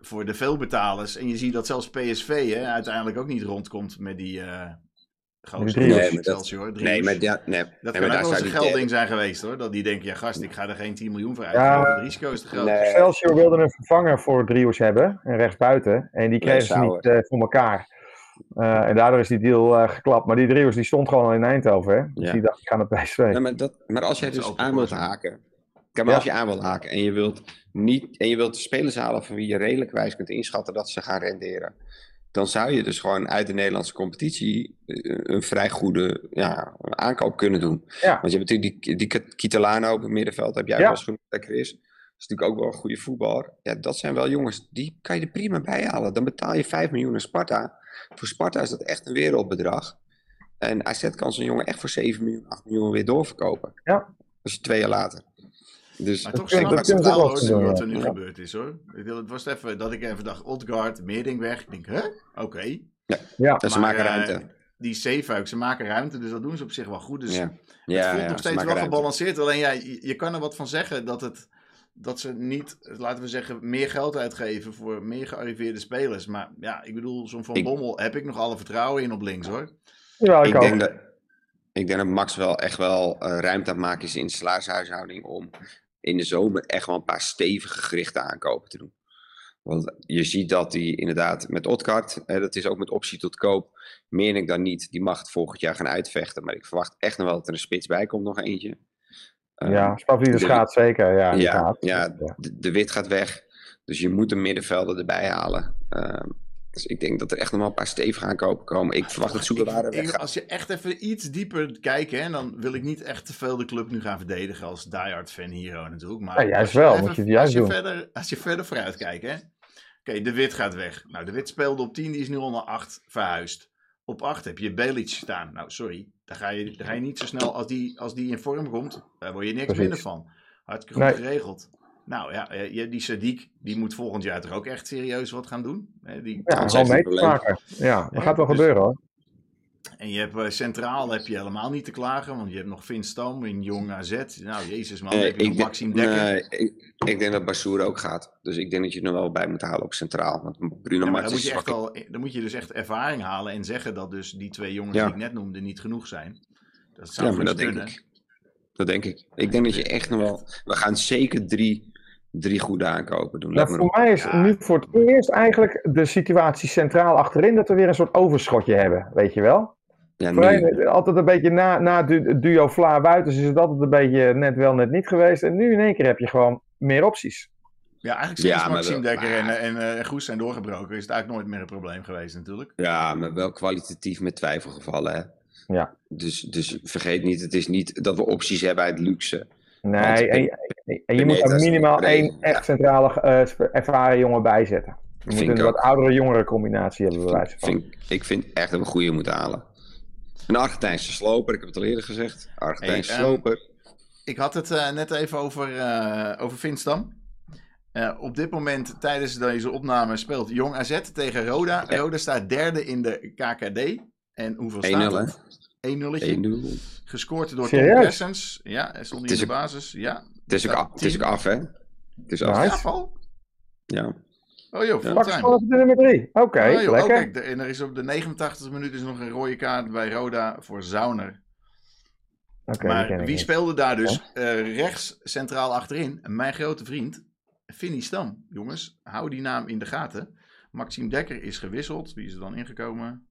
Speaker 1: voor de veelbetalers. En je ziet dat zelfs PSV hè, uiteindelijk ook niet rondkomt met die uh,
Speaker 2: Nee, maar dat-
Speaker 1: Excelsior.
Speaker 2: nee, maar, ja, nee,
Speaker 1: Dat
Speaker 2: nee,
Speaker 1: kan
Speaker 2: maar
Speaker 1: ook
Speaker 2: daar
Speaker 1: wel een gelding zijn geweest hoor. Dat die denken, ja gast, ik ga er geen 10 miljoen voor
Speaker 3: Ja.
Speaker 1: uitgeven. Het risico is te groot.
Speaker 2: Nee.
Speaker 3: Excelsior wilde een vervanger voor Driehoes hebben, en rechtsbuiten. En die kregen ze niet eh, voor elkaar. Eh, en daardoor is die deal eh, geklapt. Maar die Driehoes die stond gewoon al in Eindhoven. Hè? Dus
Speaker 2: Ja.
Speaker 3: die dacht, ik ga naar PSV.
Speaker 2: Ja, maar, dat, maar als jij dus aan wilt
Speaker 1: voor,
Speaker 2: haken. Kijk, maar
Speaker 3: Ja.
Speaker 2: als je aan wilt haken en je wilt, niet, en je wilt de spelers halen van wie je redelijk wijs kunt inschatten dat ze gaan renderen. Dan zou je dus gewoon uit de Nederlandse competitie eh, een vrij goede ja, aankoop kunnen doen.
Speaker 3: Ja.
Speaker 2: Want je hebt natuurlijk die, die Kitalano op het middenveld, heb jij
Speaker 3: Ja.
Speaker 2: wel eens genoemd, hè, Chris. Dat is natuurlijk ook wel een goede voetballer. Ja, dat zijn wel jongens, die kan je er prima bij halen. Dan betaal je 5 miljoen aan Sparta. Voor Sparta is dat echt een wereldbedrag. En AZ kan zo'n jongen echt voor 7 miljoen, 8 miljoen weer doorverkopen.
Speaker 3: Ja.
Speaker 2: Dat is twee jaar later. Dus
Speaker 1: Maar
Speaker 3: Dat
Speaker 1: toch snap ik totaal
Speaker 3: ook
Speaker 1: hoor,
Speaker 3: doen,
Speaker 1: wat
Speaker 3: ja.
Speaker 1: er nu
Speaker 3: Ja.
Speaker 1: gebeurd is hoor. Ik bedoel, Het was even dat ik even dacht, Odgaard, Meerding weg. Ik denk, hè? Oké.
Speaker 3: Ja,
Speaker 2: en ze maken
Speaker 1: eh,
Speaker 2: ruimte.
Speaker 1: Die Zeefuik, ze maken ruimte, dus dat doen ze op zich wel goed. Dus
Speaker 2: ja.
Speaker 1: het
Speaker 2: Ja,
Speaker 1: voelt
Speaker 2: ja,
Speaker 1: nog steeds wel
Speaker 2: ruimte.
Speaker 1: gebalanceerd. Alleen ja, je, je kan er wat van zeggen dat, het, dat ze niet, laten we zeggen, meer geld uitgeven voor meer gearriveerde spelers. Maar ja, ik bedoel, zo'n Van
Speaker 2: Ik-
Speaker 1: Bommel heb ik nog alle vertrouwen in op links hoor.
Speaker 3: ja ik,
Speaker 2: Ik
Speaker 3: ook.
Speaker 2: denk, dat, ik denk dat Max wel echt wel eh, ruimte aan het maken is in salarishuishouding om in de zomer echt wel een paar stevige gerichte aankopen te doen. Want je ziet dat hij inderdaad met Otkart, hè, dat is ook met optie tot koop, meer ik dan niet. Die mag het volgend jaar gaan uitvechten. Maar ik verwacht echt nog wel dat er een spits bij komt, nog eentje. Ehm,
Speaker 3: ja,
Speaker 2: de-
Speaker 3: gaat zeker. Ja, die
Speaker 2: ja, ja, de, de wit gaat weg. Dus je moet een middenvelder erbij halen. Ehm, dus ik denk dat er echt nog wel een paar stevige aankopen komen. Ik verwacht dat
Speaker 1: ik-
Speaker 2: weggaat.
Speaker 1: Als je echt even iets dieper kijkt, hè, dan wil ik niet echt te veel de club nu gaan verdedigen als diehard fan hero natuurlijk. Maar
Speaker 3: Ja, juist
Speaker 1: als je
Speaker 3: wel,
Speaker 1: even-
Speaker 3: moet je het juist
Speaker 1: als je
Speaker 3: doen.
Speaker 1: Verder, als je verder vooruit kijkt, hè. Oké, de Wit gaat weg. Nou, de Wit speelde op 10, die is nu al naar 8 verhuisd. Op 8 heb je Belic staan. Nou, sorry. Daar ga je, daar ga je niet zo snel, als die, als die in vorm komt, daar word je niks
Speaker 3: Precies.
Speaker 1: minder van. Hartstikke goed
Speaker 3: Nee.
Speaker 1: geregeld. Nou ja, eh, je- die Sadiq, die moet volgend jaar toch ook echt serieus wat gaan doen. Hè, die,
Speaker 3: Ja, mee te maken. Ja, dat
Speaker 1: Ja,
Speaker 3: gaat wel
Speaker 1: dus-
Speaker 3: gebeuren hoor.
Speaker 1: En je hebt eh, centraal heb je helemaal niet te klagen, want je hebt nog Vin Stam in Jong AZ. Nou, jezus man,
Speaker 2: Eh,
Speaker 1: heb je nog
Speaker 2: ik, denk-
Speaker 1: Maxime Dekker.
Speaker 2: nee, ik, ik denk dat Bassoer ook gaat. Dus ik denk dat je er nog wel bij moet halen op centraal. Want Bruno
Speaker 1: Ja, maar dan, moet
Speaker 2: is
Speaker 1: je echt al, dan moet je dus echt ervaring halen en zeggen dat dus die twee jongens
Speaker 2: Ja.
Speaker 1: die ik net noemde niet genoeg zijn. Dat zou
Speaker 2: Ja, maar dat denk ik. Dat denk ik. Ik denk dat je echt nog wel... We gaan zeker drie, drie goede aankopen doen.
Speaker 3: Nou, voor
Speaker 2: op.
Speaker 3: mij is
Speaker 1: Ja.
Speaker 3: nu voor het eerst eigenlijk de situatie centraal achterin dat we weer een soort overschotje hebben, weet je wel?
Speaker 2: Ja, nu,
Speaker 3: eh, altijd een beetje na, na du- het duo Vlaar buiten is het altijd een beetje net wel, net niet geweest. En nu in één keer heb je gewoon meer opties.
Speaker 1: Ja, eigenlijk sinds
Speaker 2: Ja, maar
Speaker 1: Maxime
Speaker 2: wel-
Speaker 1: Dekker en,
Speaker 2: maar-
Speaker 1: en, eh, Goes zijn doorgebroken is het eigenlijk nooit meer een probleem geweest natuurlijk.
Speaker 2: ja, maar wel kwalitatief met twijfelgevallen. Hè?
Speaker 3: Ja.
Speaker 2: Dus, dus vergeet niet, het is niet dat we opties hebben uit luxe.
Speaker 3: Nee, en,
Speaker 2: Ben-
Speaker 3: en- en je moet er minimaal één echt centrale eh, ervaren jongen bij zetten. Je moet
Speaker 2: Vind
Speaker 3: een wat oudere jongere combinatie hebben, bij wijze van.
Speaker 2: Vind, ik vind echt dat we een goede moeten halen. Een Argentijnse sloper, ik heb het al eerder gezegd. Argentijnse
Speaker 1: Hey, ehm,
Speaker 2: sloper.
Speaker 1: Ik had het eh, net even over, eh over Vinstam. Eh, op dit moment, tijdens deze opname, speelt Jong AZ tegen Roda.
Speaker 2: Ja.
Speaker 1: Roda staat derde in de KKD. En hoeveel
Speaker 2: 1-0
Speaker 1: staat het? 1-0'tje.
Speaker 2: 1-0.
Speaker 1: Gescoord door? Tom Kessens. Ja, hij stond
Speaker 2: Het
Speaker 1: in
Speaker 2: is
Speaker 1: de basis. Ja.
Speaker 2: Het is ook af, het is ook af hè? Het is af.
Speaker 3: Nice.
Speaker 1: Ja, val.
Speaker 2: Ja.
Speaker 1: Oh joh,
Speaker 2: Ja.
Speaker 3: De nummer drie. Oké,
Speaker 1: Oh, oh,
Speaker 3: lekker.
Speaker 1: kijk, de- en er is op de 89e minuut is nog een rode kaart bij Roda voor Zauner.
Speaker 3: Oké, die
Speaker 1: maar wie speelde daar dus eh, rechts centraal achterin? Mijn grote vriend, Vinnie Stam. Jongens, hou die naam in de gaten. Maxime Dekker is gewisseld. Wie is er dan ingekomen?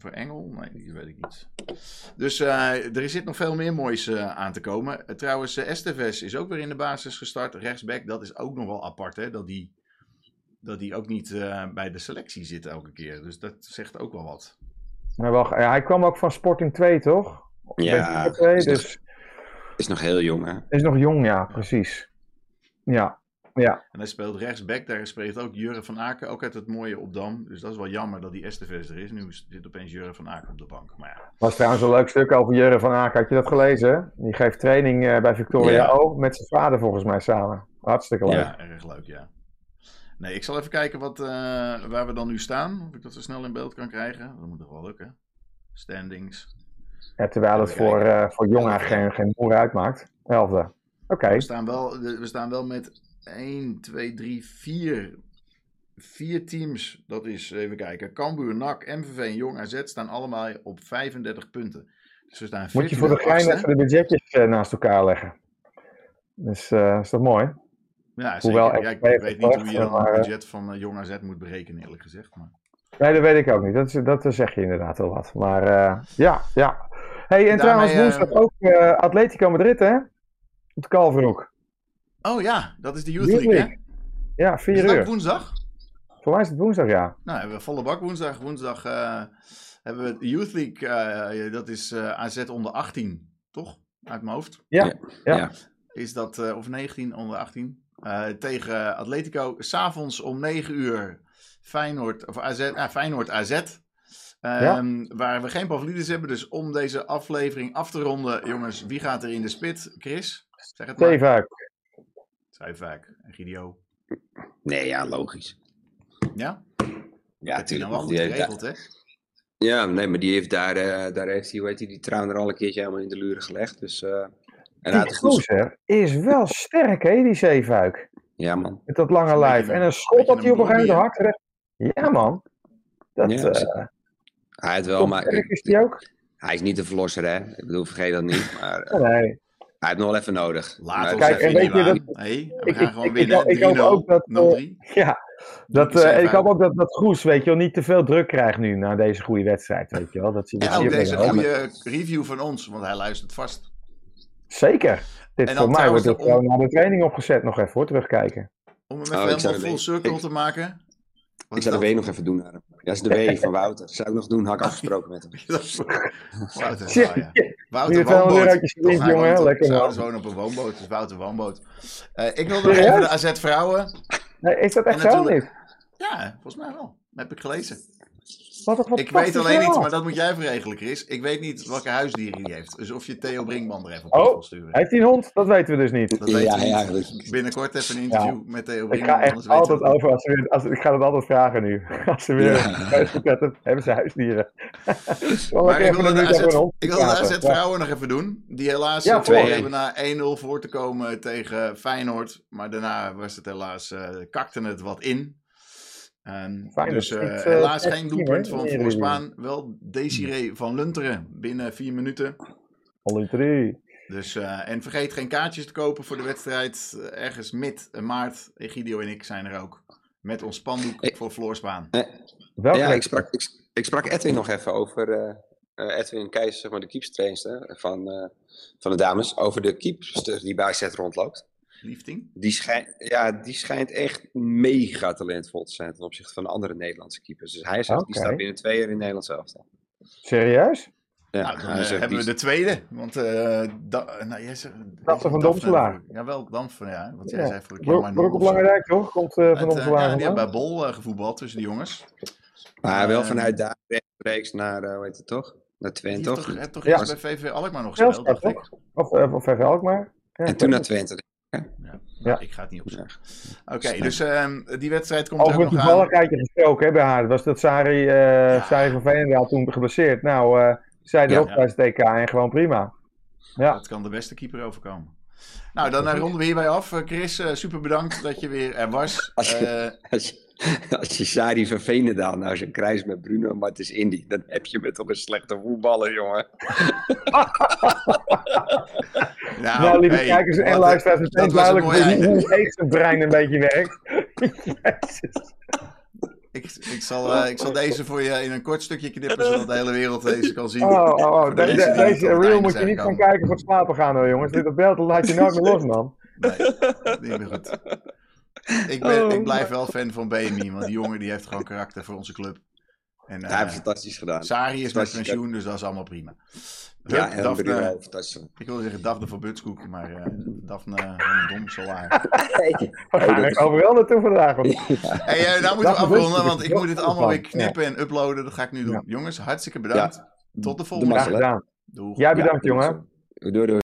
Speaker 1: Voor Engel? Nee, die weet ik niet. Dus eh, er zit nog veel meer moois eh, aan te komen. Eh, trouwens, eh, Esteves is ook weer in de basis gestart. Rechtsback, dat is ook nog wel apart, hè? Dat die, dat die ook niet eh, bij de selectie zit elke keer. Dus dat zegt ook wel wat.
Speaker 3: Maar wacht, ja, hij kwam ook van Sporting 2, toch?
Speaker 2: Ja,
Speaker 3: Benfica 2,
Speaker 2: is nog-
Speaker 3: dus
Speaker 2: Is nog heel jong hè?
Speaker 3: is nog jong, ja, precies. Ja, ja.
Speaker 1: En hij speelt rechtsback. Daar speelt ook Jurre van Aken. Ook uit het mooie Opdam. Dus dat is wel jammer dat die Esteves er is. Nu zit opeens Jurre van Aken op de bank. Maar ja.
Speaker 3: Was trouwens een leuk stuk over Jurre van Aken. Had je dat gelezen? Die geeft training eh, bij Victoria
Speaker 2: Ja.
Speaker 3: O. Met zijn vader volgens mij samen. Hartstikke leuk.
Speaker 1: Ja, erg leuk, ja. Nee, ik zal even kijken wat, eh, waar we dan nu staan. Of ik dat zo snel in beeld kan krijgen. Dat moet toch wel lukken. Standings.
Speaker 3: Ja, terwijl het voor, eh voor Jonga geen, geen moer uitmaakt. Elfde. Oké.
Speaker 1: We, staan wel, we staan wel met 1, 2, 3, 4. Vier teams. Dat is, even kijken. Cambuur, NAC, MVV en Jong AZ staan allemaal op 35 punten. Dus we staan
Speaker 3: Moet je voor de gein
Speaker 1: achtste.
Speaker 3: even de budgetjes eh, naast elkaar leggen. Dus eh, is dat mooi?
Speaker 1: Ja,
Speaker 3: Hoewel.
Speaker 1: Ja, ik weet niet hoe je dan
Speaker 3: maar,
Speaker 1: het
Speaker 3: eh,
Speaker 1: budget van Jong AZ moet berekenen, eerlijk gezegd. Maar...
Speaker 3: Nee, dat weet ik ook niet. Dat, is, dat zeg je inderdaad wel wat. Maar ja, ja. hey, en trouwens woensdag ook Atletico Madrid, hè? Op de Kalverhoek.
Speaker 1: Oh ja, dat is de Youth League, hè?
Speaker 3: Ja,
Speaker 1: Is
Speaker 3: vier
Speaker 1: het ook
Speaker 3: uur.
Speaker 1: woensdag?
Speaker 3: Voor mij is het woensdag, ja.
Speaker 1: Nou, hebben we volle bak woensdag. Woensdag eh, hebben we de Youth League, eh, dat is eh, AZ onder 18, toch? Uit mijn hoofd.
Speaker 3: Ja.
Speaker 2: Ja.
Speaker 1: Is dat, eh, of 19 onder 18. eh, tegen Atletico. S'avonds om 9 uur Feyenoord, of AZ, ah, Feyenoord AZ. Ehm, Waar we geen Pavlidis hebben. Dus om deze aflevering af te ronden, jongens, wie gaat er in de spit? Chris? Zeg het maar.
Speaker 3: Zeefuik.
Speaker 1: Zuivaak en Gidio.
Speaker 2: Nee, ja, logisch.
Speaker 1: Ja?
Speaker 2: Ja,
Speaker 1: dat is nou wel
Speaker 2: man.
Speaker 1: goed
Speaker 2: Die heeft daar-
Speaker 1: geregeld, hè?
Speaker 2: Ja, nee, maar die heeft daar, eh, daar heeft hij, hoe heet die, die trouwen er al een keertje helemaal in de luren gelegd. Dus, eh, en hij
Speaker 3: Die gozer is wel sterk, hè, die zeefuik.
Speaker 2: Ja, man.
Speaker 3: Met dat lange lijf. En
Speaker 1: een-
Speaker 3: schot dat hij op een gegeven moment hard recht. Ja, man. Dat,
Speaker 2: Ja,
Speaker 3: eh,
Speaker 2: Hij heeft wel, maar
Speaker 3: sterk is die ook.
Speaker 2: hij is niet de verlosser, hè. Ik bedoel, vergeet dat niet. Maar
Speaker 3: nee.
Speaker 2: Hij heeft nog wel even nodig.
Speaker 1: Laat ons
Speaker 3: Kijk,
Speaker 1: even
Speaker 3: en weet
Speaker 1: niet
Speaker 3: je
Speaker 1: aan.
Speaker 3: dat-
Speaker 1: Hey, we
Speaker 3: ik-
Speaker 1: gaan
Speaker 3: ik-
Speaker 1: gewoon
Speaker 3: ik-
Speaker 1: winnen.
Speaker 3: ik hoop ook dat, eh,
Speaker 1: 0-3.
Speaker 3: Ja, dat, eh, ik
Speaker 1: zeefuik.
Speaker 3: hoop ook dat, dat Groes, weet je wel, niet te veel druk krijgt nu na deze goede wedstrijd, weet je wel. Dat, dat
Speaker 1: En ook deze goede review van ons, want hij luistert vast.
Speaker 3: Zeker. Dit
Speaker 1: En
Speaker 3: voor mij wordt het gewoon na de training opgezet nog even, hoor, terugkijken.
Speaker 1: Om hem
Speaker 2: Oh,
Speaker 1: even
Speaker 2: ik zou
Speaker 1: helemaal full circle te maken.
Speaker 2: Ik zou de
Speaker 1: dat?
Speaker 2: W nog even doen naar hem. Ja, dat is de W van Wouter. Zou ik nog doen, had ik afgesproken met hem.
Speaker 1: Wouter, ja.
Speaker 3: Nu
Speaker 1: Wouter
Speaker 3: je 200
Speaker 1: Woonboot. Toch,
Speaker 3: jongen,
Speaker 1: woont op-
Speaker 3: lekker
Speaker 1: ouders wonen op een woonboot, dus Wouter Woonboot. Eh, ik wil nog even de AZ Vrouwen.
Speaker 3: Nee, is dat echt zo
Speaker 1: natuurlijk-
Speaker 3: niet?
Speaker 1: Ja, volgens mij wel. Dat heb ik gelezen.
Speaker 3: Wat een
Speaker 1: Ik weet alleen niet, maar dat moet jij verregelen, Chris. Ik weet niet welke huisdieren hij heeft. Dus of je Theo Brinkman er even op
Speaker 3: Oh,
Speaker 1: wil sturen.
Speaker 3: Heeft hij een hond? Dat weten we dus niet.
Speaker 1: Dat
Speaker 2: Ja,
Speaker 1: niet. Binnenkort even een interview met Theo
Speaker 3: Ik
Speaker 1: Brinkman.
Speaker 3: ga echt
Speaker 1: we
Speaker 3: altijd over, als ze weer, als, ik ga het altijd vragen nu. Als ze weer
Speaker 2: Ja.
Speaker 3: huis hebben, hebben ze huisdieren.
Speaker 1: Maar ik
Speaker 3: een
Speaker 1: de AZ, ik de. AZ vrouwen nog even doen. Die helaas
Speaker 3: Ja, twee.
Speaker 1: hebben na 1-0 voor te komen tegen Feyenoord. Maar daarna was het helaas, eh kakte het wat in.
Speaker 3: Feyenoord
Speaker 1: dus eh,
Speaker 3: niet, eh,
Speaker 1: helaas geen doelpunt van
Speaker 3: Eredivisie.
Speaker 1: Voorspaan. Wel Desiree van Lunteren binnen vier minuten.
Speaker 3: Alle drie.
Speaker 1: Dus, eh, en vergeet geen kaartjes te kopen voor de wedstrijd. Eh, ergens mid eh, maart. Egidio en ik zijn er ook. Met ons spandoek voor Floorspaan.
Speaker 3: Welke
Speaker 2: Ja, ik sprak, ik, ik sprak Edwin nog even over. eh, eh, Edwin Keijs, zeg maar de keepstrainster van, eh, van de dames. Over de keepster die bij Z rondloopt.
Speaker 1: Liefding.
Speaker 2: Die, schijnt ja, die schijnt echt mega talentvol te zijn ten opzichte van andere Nederlandse keepers. Dus hij zegt, die staat binnen twee jaar in Nederland zelf.
Speaker 3: Serieus?
Speaker 2: Ja,
Speaker 1: nou, dan
Speaker 2: hij
Speaker 1: eh,
Speaker 2: zegt,
Speaker 1: hebben
Speaker 2: die-
Speaker 1: we de tweede. Want eh da, nou, jij zegt,
Speaker 3: Daphne van Domselaar.
Speaker 1: Ja, wel Daphne, ja. Want jij
Speaker 3: Ja.
Speaker 1: zei vorige keer maar
Speaker 3: op Lange Dijk, toch? Komt eh, van
Speaker 1: eh,
Speaker 3: te
Speaker 1: ja, die hebben bij Bol eh, gevoetbald tussen de jongens.
Speaker 2: maar wel vanuit daar rechtstreeks naar, hoe heet het toch? Naar Twente,
Speaker 1: heeft
Speaker 2: toch?
Speaker 1: toch, heeft toch
Speaker 3: Ja.
Speaker 1: eerst bij VV Alkmaar nog gespeeld, dacht ik.
Speaker 3: toch? Of, of even Alkmaar. Ja,
Speaker 2: En toen naar. Twente.
Speaker 1: Nou,
Speaker 3: Ja.
Speaker 1: Ik ga het niet opzoeken.
Speaker 2: Ja.
Speaker 1: Oké, dus ehm, die wedstrijd komt er
Speaker 3: Over
Speaker 1: nog aan.
Speaker 3: toevalligheidje gesproken hè, bij haar. Was dat Sari, eh
Speaker 1: Ja.
Speaker 3: Sari van Veenendaal toen geblesseerd? Nou, eh zij
Speaker 2: Ja.
Speaker 3: erop
Speaker 1: Ja.
Speaker 3: bij het TK en gewoon prima. Ja,
Speaker 1: Dat kan de beste keeper overkomen. Nou, dan eh, ronden we hierbij af. Eh, Chris, eh, super bedankt dat je weer er was.
Speaker 2: Als je-
Speaker 1: Eh,
Speaker 2: Als je, als je Sari van Veenendaal nou zijn kruis met Bruno Martens Indy, dan heb je me toch een slechte voetballer, jongen.
Speaker 1: nou,
Speaker 3: nou, lieve
Speaker 1: hey,
Speaker 3: kijkers en luisteraars,
Speaker 1: was een
Speaker 3: duidelijk hoe, heet zijn brein een beetje werkt.
Speaker 1: Ik, ik, zal, eh, ik zal deze voor je in een kort stukje knippen, zodat de hele wereld deze kan zien.
Speaker 3: Oh, oh, oh.
Speaker 1: De
Speaker 3: De- de- deze
Speaker 1: het
Speaker 3: reel moet je niet gaan kijken voor het slapen gaan hoor jongens. Dit op beeld laat je nooit meer los man.
Speaker 1: Nee, niet meer goed. Ik, ben,
Speaker 2: Oh,
Speaker 1: ik blijf wel fan van BMI, want die jongen die heeft gewoon karakter voor onze club. En,
Speaker 2: Hij
Speaker 1: eh,
Speaker 2: heeft fantastisch gedaan.
Speaker 1: Sari is met pensioen, dus dat is allemaal prima.
Speaker 2: Ja, en
Speaker 1: Daphne,
Speaker 2: fantastisch.
Speaker 1: ik wilde zeggen Daphne van Butskoek, maar eh Daphne van Dom Solaar.
Speaker 3: We gaan er overal naartoe vandaag. want-
Speaker 1: Hey, eh, nou moeten we afronden, want ik moet dit allemaal weer knippen en uploaden. Dat ga ik nu doen.
Speaker 3: Ja.
Speaker 1: Jongens, hartstikke bedankt. Tot de volgende keer.
Speaker 3: gedaan.
Speaker 1: Doeg.
Speaker 3: Jij bedankt jongen.
Speaker 2: Doei, doei.